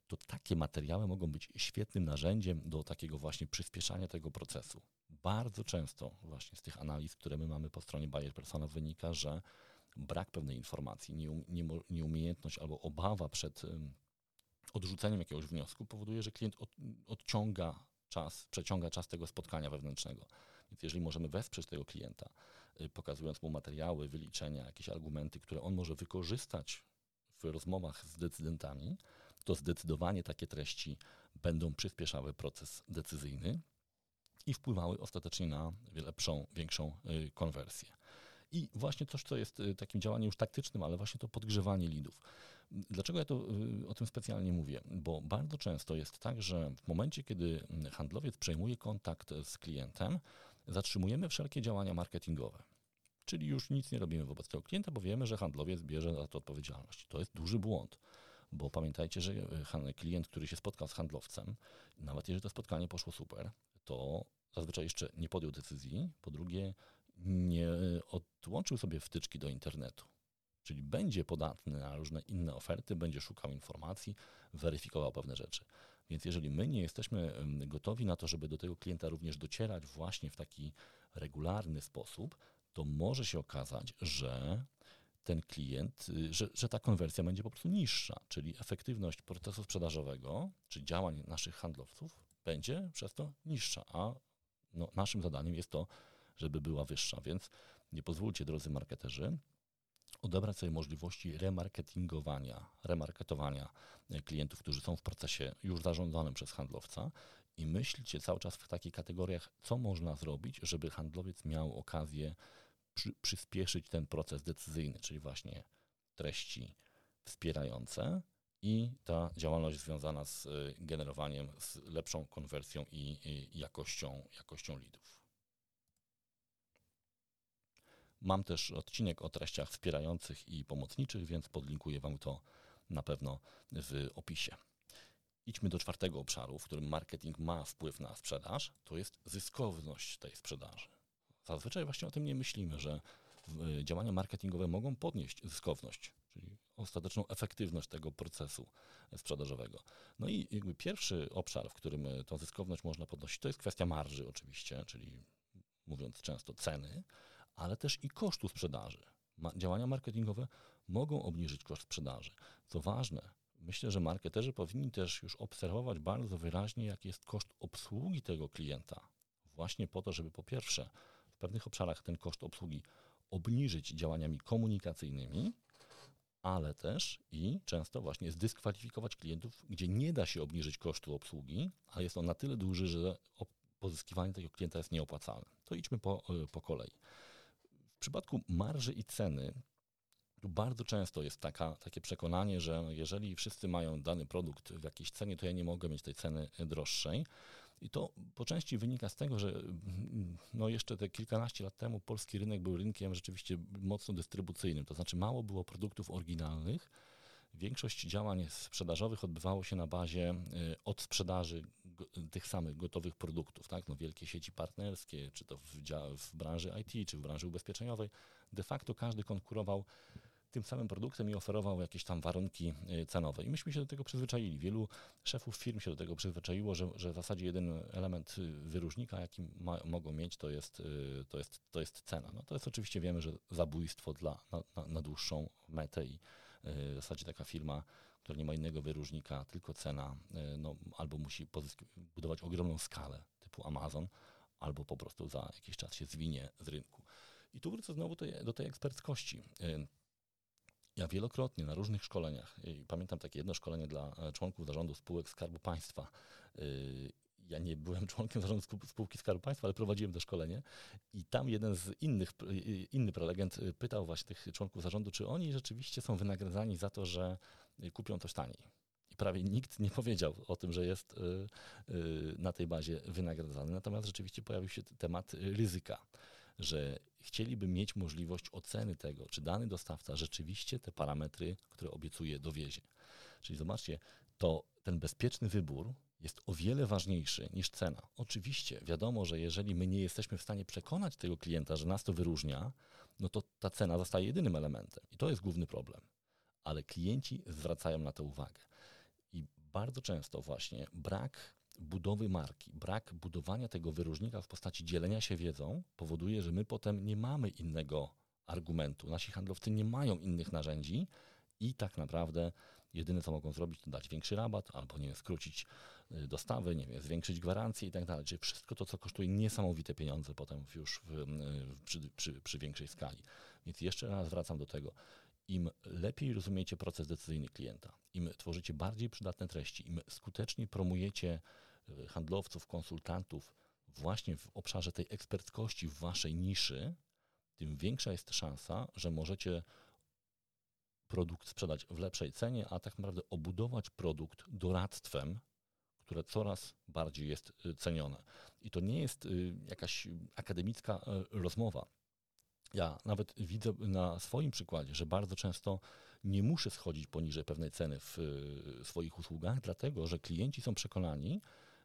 to takie materiały mogą być świetnym narzędziem do takiego właśnie przyspieszania tego procesu. Bardzo często właśnie z tych analiz, które my mamy po stronie Bayer Persona wynika, że brak pewnej informacji, nieumiejętność albo obawa przed odrzuceniem jakiegoś wniosku powoduje, że klient od, odciąga czas, przeciąga czas tego spotkania wewnętrznego. Więc jeżeli możemy wesprzeć tego klienta, y, pokazując mu materiały, wyliczenia, jakieś argumenty, które on może wykorzystać w rozmowach z decydentami, to zdecydowanie takie treści będą przyspieszały proces decyzyjny i wpływały ostatecznie na lepszą, większą y, konwersję. I właśnie coś, co jest y, takim działaniem już taktycznym, ale właśnie to podgrzewanie lidów. Dlaczego ja to o tym specjalnie mówię? Bo bardzo często jest tak, że w momencie, kiedy handlowiec przejmuje kontakt z klientem, zatrzymujemy wszelkie działania marketingowe. Czyli już nic nie robimy wobec tego klienta, bo wiemy, że handlowiec bierze za to odpowiedzialność. To jest duży błąd, bo pamiętajcie, że e, klient, który się spotkał z handlowcem, nawet jeżeli to spotkanie poszło super, to zazwyczaj jeszcze nie podjął decyzji, po drugie nie odłączył sobie wtyczki do internetu. Czyli będzie podatny na różne inne oferty, będzie szukał informacji, weryfikował pewne rzeczy. Więc jeżeli my nie jesteśmy gotowi na to, żeby do tego klienta również docierać właśnie w taki regularny sposób, to może się okazać, że ten klient, y, że, że ta konwersja będzie po prostu niższa, czyli efektywność procesu sprzedażowego, czy działań naszych handlowców będzie przez to niższa, a no, naszym zadaniem jest to, żeby była wyższa. Więc nie pozwólcie, drodzy marketerzy, odebrać sobie możliwości remarketingowania, remarketowania e, klientów, którzy są w procesie już zarządzanym przez handlowca i myślcie cały czas w takich kategoriach, co można zrobić, żeby handlowiec miał okazję przy, przyspieszyć ten proces decyzyjny, czyli właśnie treści wspierające i ta działalność związana z e, generowaniem, z lepszą konwersją i, i jakością, jakością leadów. Mam też odcinek o treściach wspierających i pomocniczych, więc podlinkuję Wam to na pewno w opisie. Idźmy do czwartego obszaru, w którym marketing ma wpływ na sprzedaż, to jest zyskowność tej sprzedaży. Zazwyczaj właśnie o tym nie myślimy, że działania marketingowe mogą podnieść zyskowność, czyli ostateczną efektywność tego procesu sprzedażowego. No i jakby pierwszy obszar, w którym tą zyskowność można podnosić, to jest kwestia marży oczywiście, czyli mówiąc często ceny, ale też i kosztu sprzedaży. Ma, działania marketingowe mogą obniżyć koszt sprzedaży. Co ważne, myślę, że marketerzy powinni też już obserwować bardzo wyraźnie, jaki jest koszt obsługi tego klienta. Właśnie po to, żeby po pierwsze w pewnych obszarach ten koszt obsługi obniżyć działaniami komunikacyjnymi, ale też i często właśnie zdyskwalifikować klientów, gdzie nie da się obniżyć kosztu obsługi, a jest on na tyle duży, że pozyskiwanie tego klienta jest nieopłacalne. To idźmy po, e, po kolei. Przypadku marży i ceny bardzo często jest taka, takie przekonanie, że jeżeli wszyscy mają dany produkt w jakiejś cenie, to ja nie mogę mieć tej ceny droższej. I to po części wynika z tego, że no jeszcze te kilkanaście lat temu polski rynek był rynkiem rzeczywiście mocno dystrybucyjnym, to znaczy mało było produktów oryginalnych. Większość działań sprzedażowych odbywało się na bazie y, od sprzedaży tych samych gotowych produktów, tak? No wielkie sieci partnerskie, czy to w, w branży IT, czy w branży ubezpieczeniowej, de facto każdy konkurował tym samym produktem i oferował jakieś tam warunki y, cenowe. I myśmy się do tego przyzwyczaili. Wielu szefów firm się do tego przyzwyczaiło, że, że w zasadzie jeden element y, wyróżnika, jaki ma, mogą mieć, to jest, to, jest, to jest cena. No to jest oczywiście, wiemy, że zabójstwo dla, na, na, na dłuższą metę i w zasadzie taka firma która nie ma innego wyróżnika, tylko cena, e, no, albo musi budować ogromną skalę typu Amazon, albo po prostu za jakiś czas się zwinie z rynku. I tu wrócę znowu do tej eksperckości. E, ja wielokrotnie na różnych szkoleniach, pamiętam takie jedno szkolenie dla e, członków zarządu spółek Skarbu Państwa ja nie byłem członkiem zarządu spółki Skarbu Państwa, ale prowadziłem to szkolenie i tam jeden z innych, inny prelegent pytał właśnie tych członków zarządu, czy oni rzeczywiście są wynagradzani za to, że kupią coś taniej. I prawie nikt nie powiedział o tym, że jest y, y, na tej bazie wynagradzany. Natomiast rzeczywiście pojawił się temat ryzyka, że chcieliby mieć możliwość oceny tego, czy dany dostawca rzeczywiście te parametry, które obiecuje, dowiezie. Czyli zobaczcie, to ten bezpieczny wybór jest o wiele ważniejszy niż cena. Oczywiście, wiadomo, że jeżeli my nie jesteśmy w stanie przekonać tego klienta, że nas to wyróżnia, no to ta cena zostaje jedynym elementem. I to jest główny problem. Ale klienci zwracają na to uwagę. I bardzo często właśnie brak budowy marki, brak budowania tego wyróżnika w postaci dzielenia się wiedzą powoduje, że my potem nie mamy innego argumentu. Nasi handlowcy nie mają innych narzędzi i tak naprawdę jedyne co mogą zrobić, to dać większy rabat, albo nie wiem, skrócić y, dostawy, nie wiem, zwiększyć gwarancję i tak dalej. Czyli wszystko to, co kosztuje niesamowite pieniądze potem już w, y, przy, przy, przy większej skali. Więc jeszcze raz wracam do tego. Im lepiej rozumiecie proces decyzyjny klienta, im tworzycie bardziej przydatne treści, im skuteczniej promujecie y, handlowców, konsultantów właśnie w obszarze tej eksperckości w waszej niszy, tym większa jest szansa, że możecie produkt sprzedać w lepszej cenie, a tak naprawdę obudować produkt doradztwem, które coraz bardziej jest y, cenione. I to nie jest y, jakaś akademicka rozmowa. Ja nawet widzę na swoim przykładzie, że bardzo często nie muszę schodzić poniżej pewnej ceny w swoich usługach, dlatego że klienci są przekonani,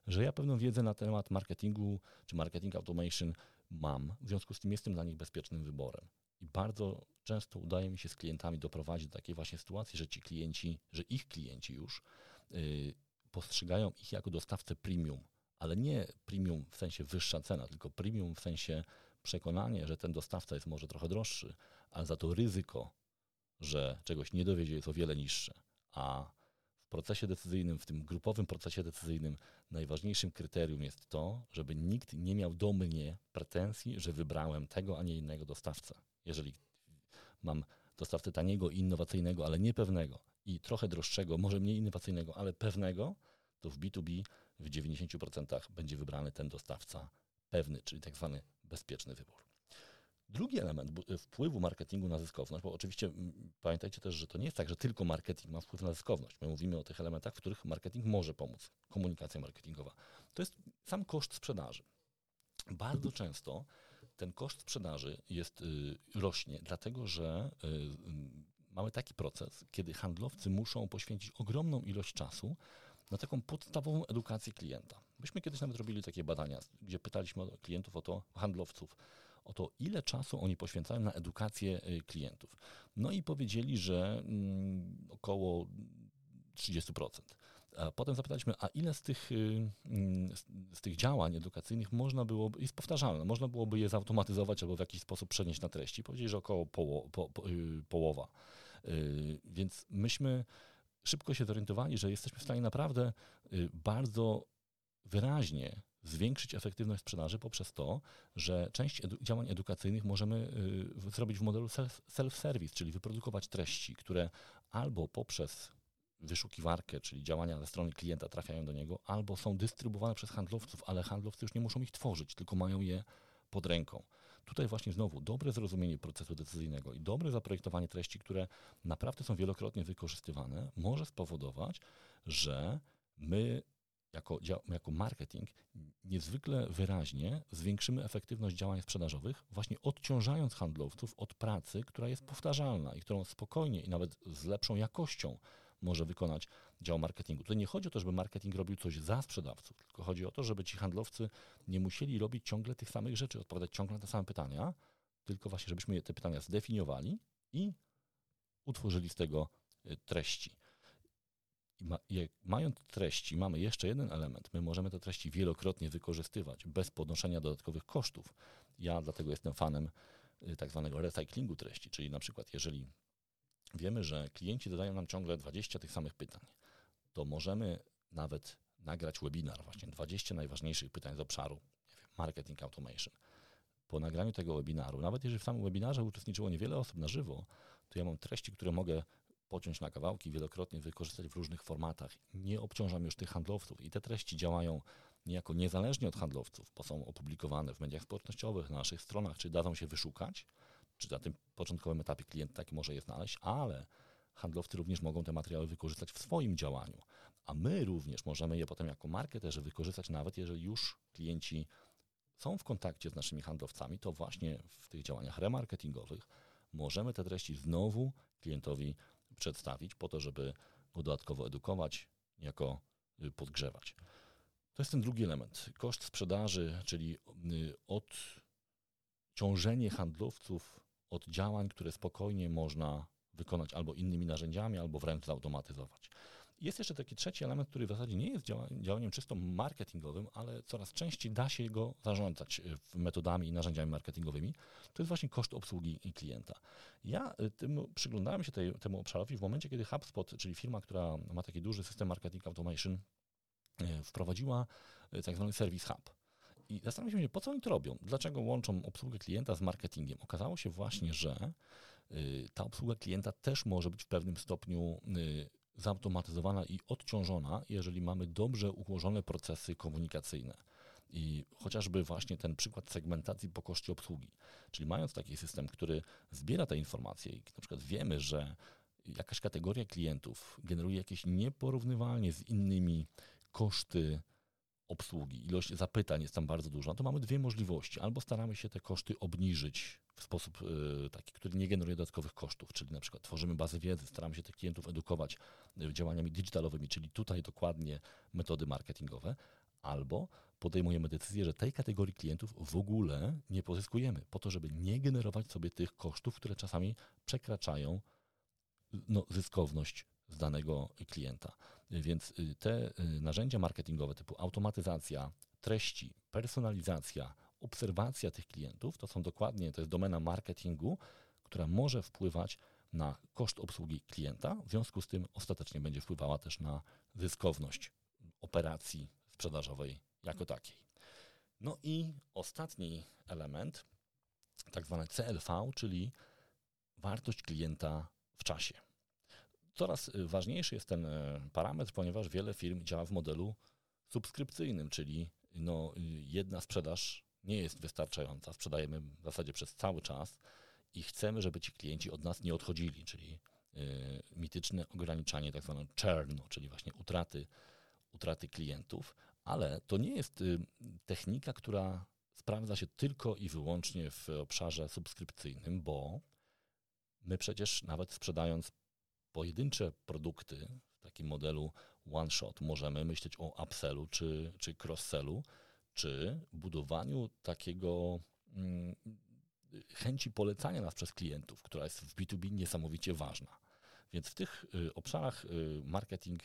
że ja pewną wiedzę na temat marketingu czy marketing automation mam, w związku z tym jestem dla nich bezpiecznym wyborem. I bardzo często udaje mi się z klientami doprowadzić do takiej właśnie sytuacji, że ci klienci, że ich klienci już yy, postrzegają ich jako dostawcę premium, ale nie premium w sensie wyższa cena, tylko premium w sensie przekonanie, że ten dostawca jest może trochę droższy, ale za to ryzyko, że czegoś nie dowiedzie jest o wiele niższe. A w procesie decyzyjnym, w tym grupowym procesie decyzyjnym, najważniejszym kryterium jest to, żeby nikt nie miał do mnie pretensji, że wybrałem tego, a nie innego dostawcę. Jeżeli mam dostawcę taniego innowacyjnego, ale niepewnego i trochę droższego, może mniej innowacyjnego, ale pewnego, to w B2B w 90% będzie wybrany ten dostawca pewny, czyli tak zwany bezpieczny wybór. Drugi element wpływu marketingu na zyskowność, bo oczywiście pamiętajcie też, że to nie jest tak, że tylko marketing ma wpływ na zyskowność. My mówimy o tych elementach, w których marketing może pomóc. Komunikacja marketingowa. To jest sam koszt sprzedaży. Bardzo często ten koszt sprzedaży jest, y, rośnie, dlatego że y, y, mamy taki proces, kiedy handlowcy muszą poświęcić ogromną ilość czasu na taką podstawową edukację klienta. Myśmy kiedyś nawet robili takie badania, gdzie pytaliśmy klientów o to, handlowców, o to, ile czasu oni poświęcają na edukację klientów. No i powiedzieli, że mm, około 30%. A potem zapytaliśmy, a ile z tych, y, mm, z tych działań edukacyjnych można byłoby, jest powtarzalne, można byłoby je zautomatyzować albo w jakiś sposób przenieść na treści? Powiedzieli, że około poło, po, po, y, połowa. Y, więc myśmy szybko się zorientowali, że jesteśmy w stanie naprawdę bardzo wyraźnie zwiększyć efektywność sprzedaży poprzez to, że część edu działań edukacyjnych możemy zrobić w modelu self-service, czyli wyprodukować treści, które albo poprzez wyszukiwarkę, czyli działania ze strony klienta trafiają do niego, albo są dystrybuowane przez handlowców, ale handlowcy już nie muszą ich tworzyć, tylko mają je pod ręką. Tutaj właśnie znowu dobre zrozumienie procesu decyzyjnego i dobre zaprojektowanie treści, które naprawdę są wielokrotnie wykorzystywane, może spowodować, że my jako, jako marketing niezwykle wyraźnie zwiększymy efektywność działań sprzedażowych, właśnie odciążając handlowców od pracy, która jest powtarzalna i którą spokojnie i nawet z lepszą jakością może wykonać dział marketingu. Tutaj nie chodzi o to, żeby marketing robił coś za sprzedawców, tylko chodzi o to, żeby ci handlowcy nie musieli robić ciągle tych samych rzeczy, odpowiadać ciągle na te same pytania, tylko właśnie, żebyśmy te pytania zdefiniowali i utworzyli z tego y, treści. Mając treści, mamy jeszcze jeden element. My możemy te treści wielokrotnie wykorzystywać bez podnoszenia dodatkowych kosztów. Ja dlatego jestem fanem y, tak zwanego recyklingu treści, czyli na przykład jeżeli wiemy, że klienci zadają nam ciągle 20 tych samych pytań, to możemy nawet nagrać webinar, właśnie 20 najważniejszych pytań z obszaru wiem, marketing automation. Po nagraniu tego webinaru, nawet jeżeli w samym webinarze uczestniczyło niewiele osób na żywo, to ja mam treści, które mogę pociąć na kawałki, wielokrotnie wykorzystać w różnych formatach. Nie obciążam już tych handlowców i te treści działają niejako niezależnie od handlowców, bo są opublikowane w mediach społecznościowych, na naszych stronach, czy dadzą się wyszukać, czy na tym początkowym etapie klient taki może je znaleźć, ale handlowcy również mogą te materiały wykorzystać w swoim działaniu, a my również możemy je potem jako marketerzy wykorzystać, nawet jeżeli już klienci są w kontakcie z naszymi handlowcami, to właśnie w tych działaniach remarketingowych możemy te treści znowu klientowi przedstawić po to, żeby go dodatkowo edukować, jako y, podgrzewać. To jest ten drugi element. Koszt sprzedaży, czyli y, odciążenie handlowców od działań, które spokojnie można wykonać albo innymi narzędziami, albo wręcz zautomatyzować. jest jeszcze taki trzeci element, który w zasadzie nie jest działaniem czysto marketingowym, ale coraz częściej da się go zarządzać e, metodami i narzędziami marketingowymi. To jest właśnie koszt obsługi klienta. Ja e, tym, przyglądałem się tej, temu obszarowi w momencie, kiedy HubSpot, czyli firma, która ma taki duży system marketing automation, e, wprowadziła tak zwany Service Hub. I zastanawiam się, po co oni to robią? Dlaczego łączą obsługę klienta z marketingiem? Okazało się właśnie, że ta obsługa klienta też może być w pewnym stopniu zautomatyzowana i odciążona, jeżeli mamy dobrze ułożone procesy komunikacyjne. I chociażby właśnie ten przykład segmentacji po koszcie obsługi. Czyli mając taki system, który zbiera te informacje i na przykład wiemy, że jakaś kategoria klientów generuje jakieś nieporównywalnie z innymi koszty obsługi, ilość zapytań jest tam bardzo duża, to mamy dwie możliwości. Albo staramy się te koszty obniżyć w sposób y, taki, który nie generuje dodatkowych kosztów, czyli na przykład tworzymy bazę wiedzy, staramy się tych klientów edukować y, działaniami digitalowymi, czyli tutaj dokładnie metody marketingowe, albo podejmujemy decyzję, że tej kategorii klientów w ogóle nie pozyskujemy, po to, żeby nie generować sobie tych kosztów, które czasami przekraczają no, zyskowność z danego klienta. Więc y, te narzędzia marketingowe typu automatyzacja treści, personalizacja, obserwacja tych klientów to są dokładnie, to jest domena marketingu, która może wpływać na koszt obsługi klienta, w związku z tym ostatecznie będzie wpływała też na zyskowność operacji sprzedażowej jako takiej. No i ostatni element, tak zwany CLV, czyli wartość klienta w czasie. Coraz ważniejszy jest ten e, parametr, ponieważ wiele firm działa w modelu subskrypcyjnym, czyli no, jedna sprzedaż nie jest wystarczająca. Sprzedajemy w zasadzie przez cały czas i chcemy, żeby ci klienci od nas nie odchodzili, czyli y, mityczne ograniczanie, tak zwane churn, czyli właśnie utraty, utraty klientów, ale to nie jest y, technika, która sprawdza się tylko i wyłącznie w obszarze subskrypcyjnym, bo my przecież nawet sprzedając pojedyncze produkty w takim modelu one shot możemy myśleć o upsellu czy, czy cross-sellu, czy budowaniu takiego mm, chęci polecania nas przez klientów, która jest w B2B niesamowicie ważna. Więc w tych y, obszarach y, marketing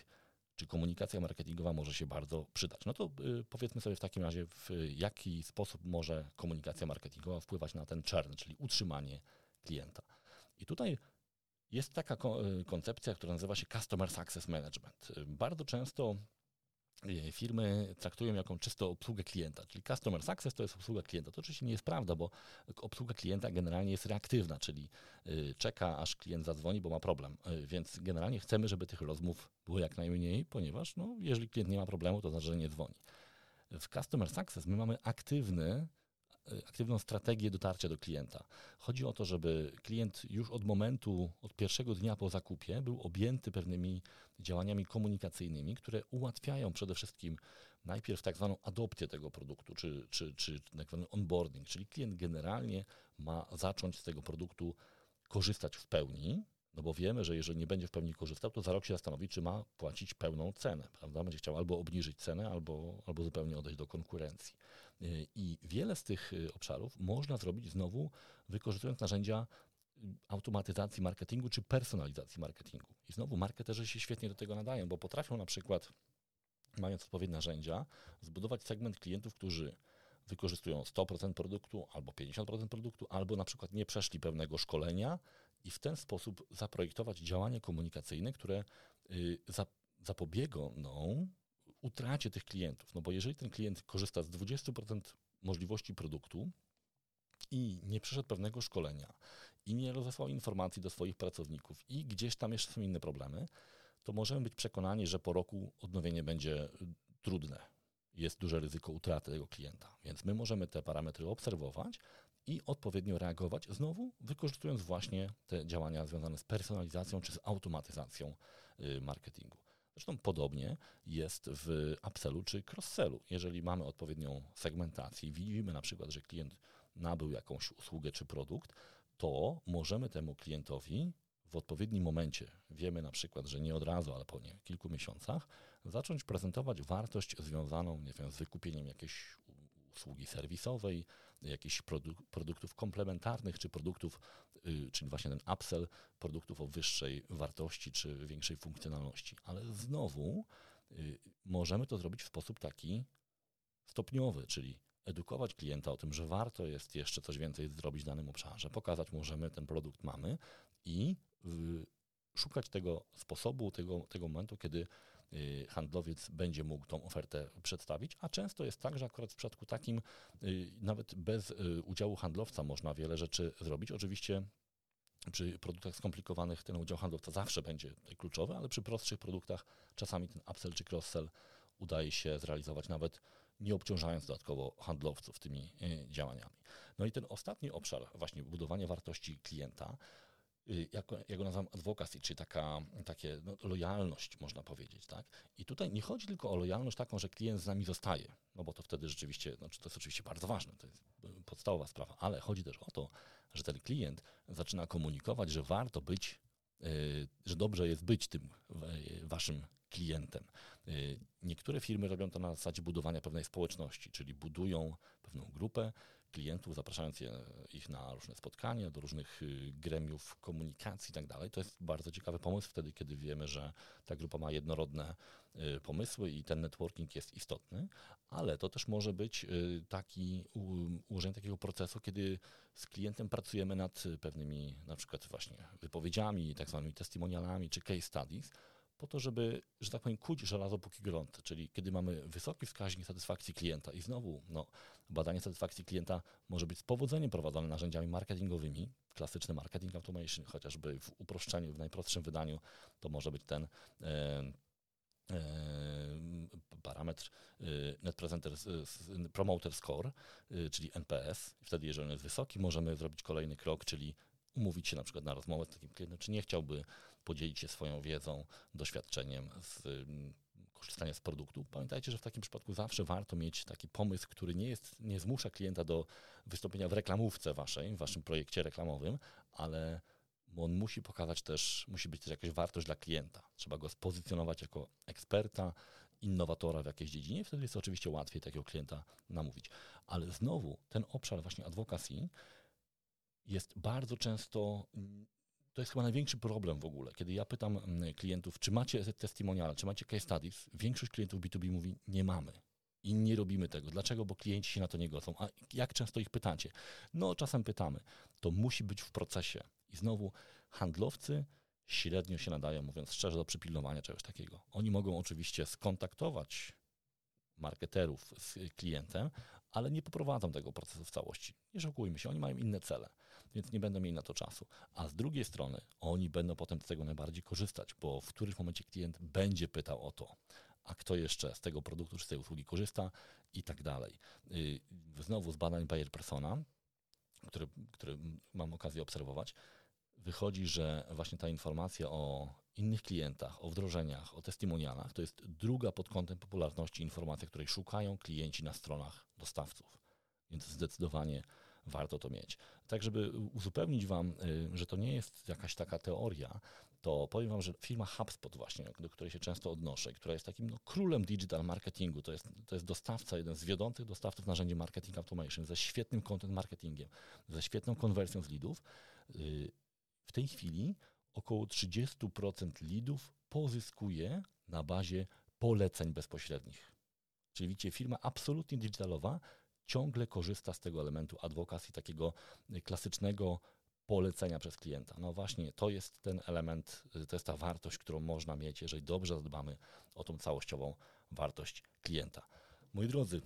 czy komunikacja marketingowa może się bardzo przydać. No to y, powiedzmy sobie w takim razie, w jaki sposób może komunikacja marketingowa wpływać na ten churn, czyli utrzymanie klienta. I tutaj jest taka koncepcja, która nazywa się Customer Success Management. Bardzo często E, firmy traktują jako czysto obsługę klienta, czyli customer success to jest obsługa klienta. To oczywiście nie jest prawda, bo obsługa klienta generalnie jest reaktywna, czyli e, czeka aż klient zadzwoni, bo ma problem. Więc generalnie chcemy, żeby tych rozmów było jak najmniej, ponieważ no, jeżeli klient nie ma problemu, to znaczy, że nie dzwoni. W customer success my mamy aktywny aktywną strategię dotarcia do klienta. Chodzi o to, żeby klient już od momentu, od pierwszego dnia po zakupie był objęty pewnymi działaniami komunikacyjnymi, które ułatwiają przede wszystkim najpierw tak zwaną adopcję tego produktu, czy, czy, czy tak zwany onboarding, czyli klient generalnie ma zacząć z tego produktu korzystać w pełni, no bo wiemy, że jeżeli nie będzie w pełni korzystał, to za rok się zastanowi, czy ma płacić pełną cenę, prawda? Będzie chciał albo obniżyć cenę, albo, albo zupełnie odejść do konkurencji. I wiele z tych y, obszarów można zrobić znowu wykorzystując narzędzia y, automatyzacji marketingu czy personalizacji marketingu. I znowu marketerzy się świetnie do tego nadają, bo potrafią na przykład, mając odpowiednie narzędzia, zbudować segment klientów, którzy wykorzystują 100% produktu albo 50% produktu, albo na przykład nie przeszli pewnego szkolenia i w ten sposób zaprojektować działania komunikacyjne, które zapobiegą utracie tych klientów. No bo jeżeli ten klient korzysta z 20% możliwości produktu i nie przeszedł pewnego szkolenia i nie rozesłał informacji do swoich pracowników i gdzieś tam jeszcze są inne problemy, to możemy być przekonani, że po roku odnowienie będzie y, trudne. Jest duże ryzyko utraty tego klienta. Więc my możemy te parametry obserwować i odpowiednio reagować, znowu wykorzystując właśnie te działania związane z personalizacją czy z automatyzacją y, marketingu. Zresztą podobnie jest w upsellu czy cross-sellu. Jeżeli mamy odpowiednią segmentację, widzimy na przykład, że klient nabył jakąś usługę czy produkt, to możemy temu klientowi w odpowiednim momencie, wiemy na przykład, że nie od razu, ale po nie, kilku miesiącach, zacząć prezentować wartość związaną nie wiem, z wykupieniem jakiejś obsługi serwisowej, jakichś produk produktów komplementarnych, czy produktów, yy, czyli właśnie ten upsell produktów o wyższej wartości, czy większej funkcjonalności. Ale znowu yy, możemy to zrobić w sposób taki stopniowy, czyli edukować klienta o tym, że warto jest jeszcze coś więcej zrobić w danym obszarze, pokazać mu, że my ten produkt mamy i szukać tego sposobu, tego, tego momentu, kiedy y, handlowiec będzie mógł tą ofertę przedstawić, a często jest tak, że akurat w przypadku takim y, nawet bez y, udziału handlowca można wiele rzeczy zrobić. Oczywiście przy produktach skomplikowanych ten udział handlowca zawsze będzie kluczowy, ale przy prostszych produktach czasami ten upsell czy cross-sell udaje się zrealizować nawet nie obciążając dodatkowo handlowców tymi działaniami. No i ten ostatni obszar, właśnie budowanie wartości klienta, Y, jak, jak go nazywam, advocacy, czyli taka takie, no, lojalność, można powiedzieć. Tak? I tutaj nie chodzi tylko o lojalność taką, że klient z nami zostaje, no bo to wtedy rzeczywiście, znaczy to jest oczywiście bardzo ważne, to jest podstawowa sprawa, ale chodzi też o to, że ten klient zaczyna komunikować, że warto być, yy, że dobrze jest być tym yy, waszym klientem. Yy, niektóre firmy robią to na zasadzie budowania pewnej społeczności, czyli budują pewną grupę, klientów, zapraszając je, ich na różne spotkania, do różnych y, gremiów komunikacji i tak dalej. To jest bardzo ciekawy pomysł wtedy, kiedy wiemy, że ta grupa ma jednorodne y, pomysły i ten networking jest istotny, ale to też może być y, taki ułożenie takiego procesu, kiedy z klientem pracujemy nad pewnymi na przykład właśnie wypowiedziami, tak zwanymi testimonialami czy case studies, po to, żeby, że tak powiem, kuć żelazo póki gorące, czyli kiedy mamy wysoki wskaźnik satysfakcji klienta i znowu no, badanie satysfakcji klienta może być z powodzeniem prowadzone narzędziami marketingowymi, klasyczny marketing automation, chociażby w uproszczeniu, w najprostszym wydaniu, to może być ten e, e, parametr e, Net Presenter, Promoter Score, e, czyli NPS. Wtedy, jeżeli on jest wysoki, możemy zrobić kolejny krok, czyli umówić się na przykład na rozmowę z takim klientem, czy nie chciałby podzielić się swoją wiedzą, doświadczeniem z korzystania z produktu. Pamiętajcie, że w takim przypadku zawsze warto mieć taki pomysł, który nie, jest, nie zmusza klienta do wystąpienia w reklamówce waszej, w waszym projekcie reklamowym, ale on musi pokazać też, musi być też jakaś wartość dla klienta. Trzeba go spozycjonować jako eksperta, innowatora w jakiejś dziedzinie, wtedy jest oczywiście łatwiej takiego klienta namówić. Ale znowu ten obszar właśnie advocacy jest bardzo często to jest chyba największy problem w ogóle. Kiedy ja pytam mm, klientów, czy macie testimoniale, czy macie case studies, większość klientów B2B mówi, nie mamy. I nie robimy tego. Dlaczego? Bo klienci się na to nie godzą. A jak często ich pytacie? No, czasem pytamy. To musi być w procesie. I znowu handlowcy średnio się nadają, mówiąc szczerze, do przypilnowania czegoś takiego. Oni mogą oczywiście skontaktować marketerów z klientem, ale nie poprowadzą tego procesu w całości. Nie szokujmy się, oni mają inne cele więc nie będą mieli na to czasu. A z drugiej strony oni będą potem z tego najbardziej korzystać, bo w którymś momencie klient będzie pytał o to, a kto jeszcze z tego produktu czy z tej usługi korzysta i tak dalej. Y, znowu z badań Bayer Persona, które, które mam okazję obserwować, wychodzi, że właśnie ta informacja o innych klientach, o wdrożeniach, o testimonialach, to jest druga pod kątem popularności informacja, której szukają klienci na stronach dostawców. Więc zdecydowanie warto to mieć. Tak, żeby uzupełnić Wam, y, że to nie jest jakaś taka teoria, to powiem Wam, że firma HubSpot właśnie, do której się często odnoszę, która jest takim no, królem digital marketingu, to jest, to jest dostawca, jeden z wiodących dostawców narzędzi marketing automation, ze świetnym content marketingiem, ze świetną konwersją z leadów. Y, w tej chwili około 30% leadów pozyskuje na bazie poleceń bezpośrednich. Czyli widzicie, firma absolutnie digitalowa ciągle korzysta z tego elementu adwokacji, takiego klasycznego polecenia przez klienta. No właśnie, to jest ten element, to jest ta wartość, którą można mieć, jeżeli dobrze zadbamy o tą całościową wartość klienta. Moi drodzy,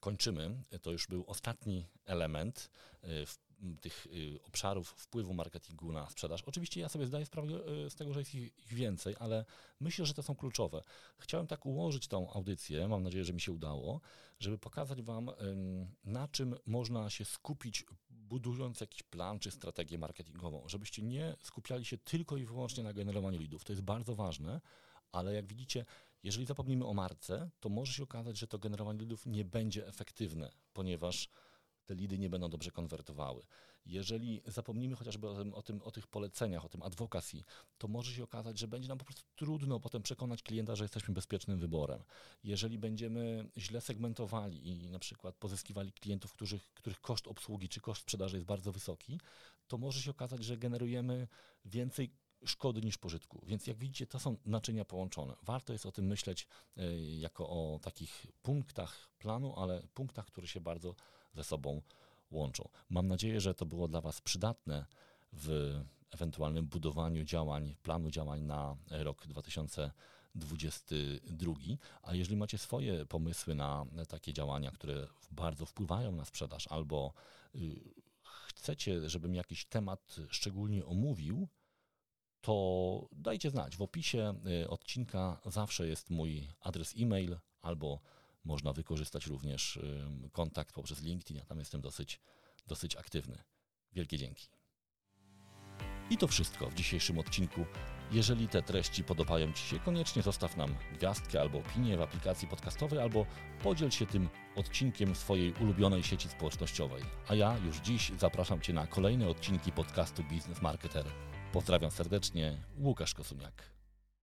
kończymy. To już był ostatni element y, w tych y, obszarów wpływu marketingu na sprzedaż. Oczywiście ja sobie zdaję sprawę y, z tego, że jest ich więcej, ale myślę, że to są kluczowe. Chciałem tak ułożyć tą audycję, mam nadzieję, że mi się udało, żeby pokazać Wam, na czym można się skupić, budując jakiś plan czy strategię marketingową, żebyście nie skupiali się tylko i wyłącznie na generowaniu lidów. To jest bardzo ważne, ale jak widzicie, jeżeli zapomnimy o marce, to może się okazać, że to generowanie lidów nie będzie efektywne, ponieważ te lidy nie będą dobrze konwertowały. Jeżeli zapomnimy chociażby o, tym, o, tym, o tych poleceniach, o tym advocacy, to może się okazać, że będzie nam po prostu trudno potem przekonać klienta, że jesteśmy bezpiecznym wyborem. Jeżeli będziemy źle segmentowali i na przykład pozyskiwali klientów, których, których koszt obsługi czy koszt sprzedaży jest bardzo wysoki, to może się okazać, że generujemy więcej szkody niż pożytku. Więc jak widzicie, to są naczynia połączone. Warto jest o tym myśleć y, jako o takich punktach planu, ale punktach, które się bardzo ze sobą łączą. Mam nadzieję, że to było dla Was przydatne w ewentualnym budowaniu działań, planu działań na rok 2022. A jeżeli macie swoje pomysły na takie działania, które bardzo wpływają na sprzedaż, albo y, chcecie, żebym jakiś temat szczególnie omówił, to dajcie znać. W opisie y, odcinka zawsze jest mój adres e-mail albo można wykorzystać również kontakt poprzez LinkedIn. Ja tam jestem dosyć, dosyć aktywny. Wielkie dzięki. I to wszystko w dzisiejszym odcinku. Jeżeli te treści podobają Ci się, koniecznie zostaw nam gwiazdkę albo opinię w aplikacji podcastowej, albo podziel się tym odcinkiem swojej ulubionej sieci społecznościowej. A ja już dziś zapraszam Cię na kolejne odcinki podcastu Business Marketer. Pozdrawiam serdecznie, Łukasz Kosuniak.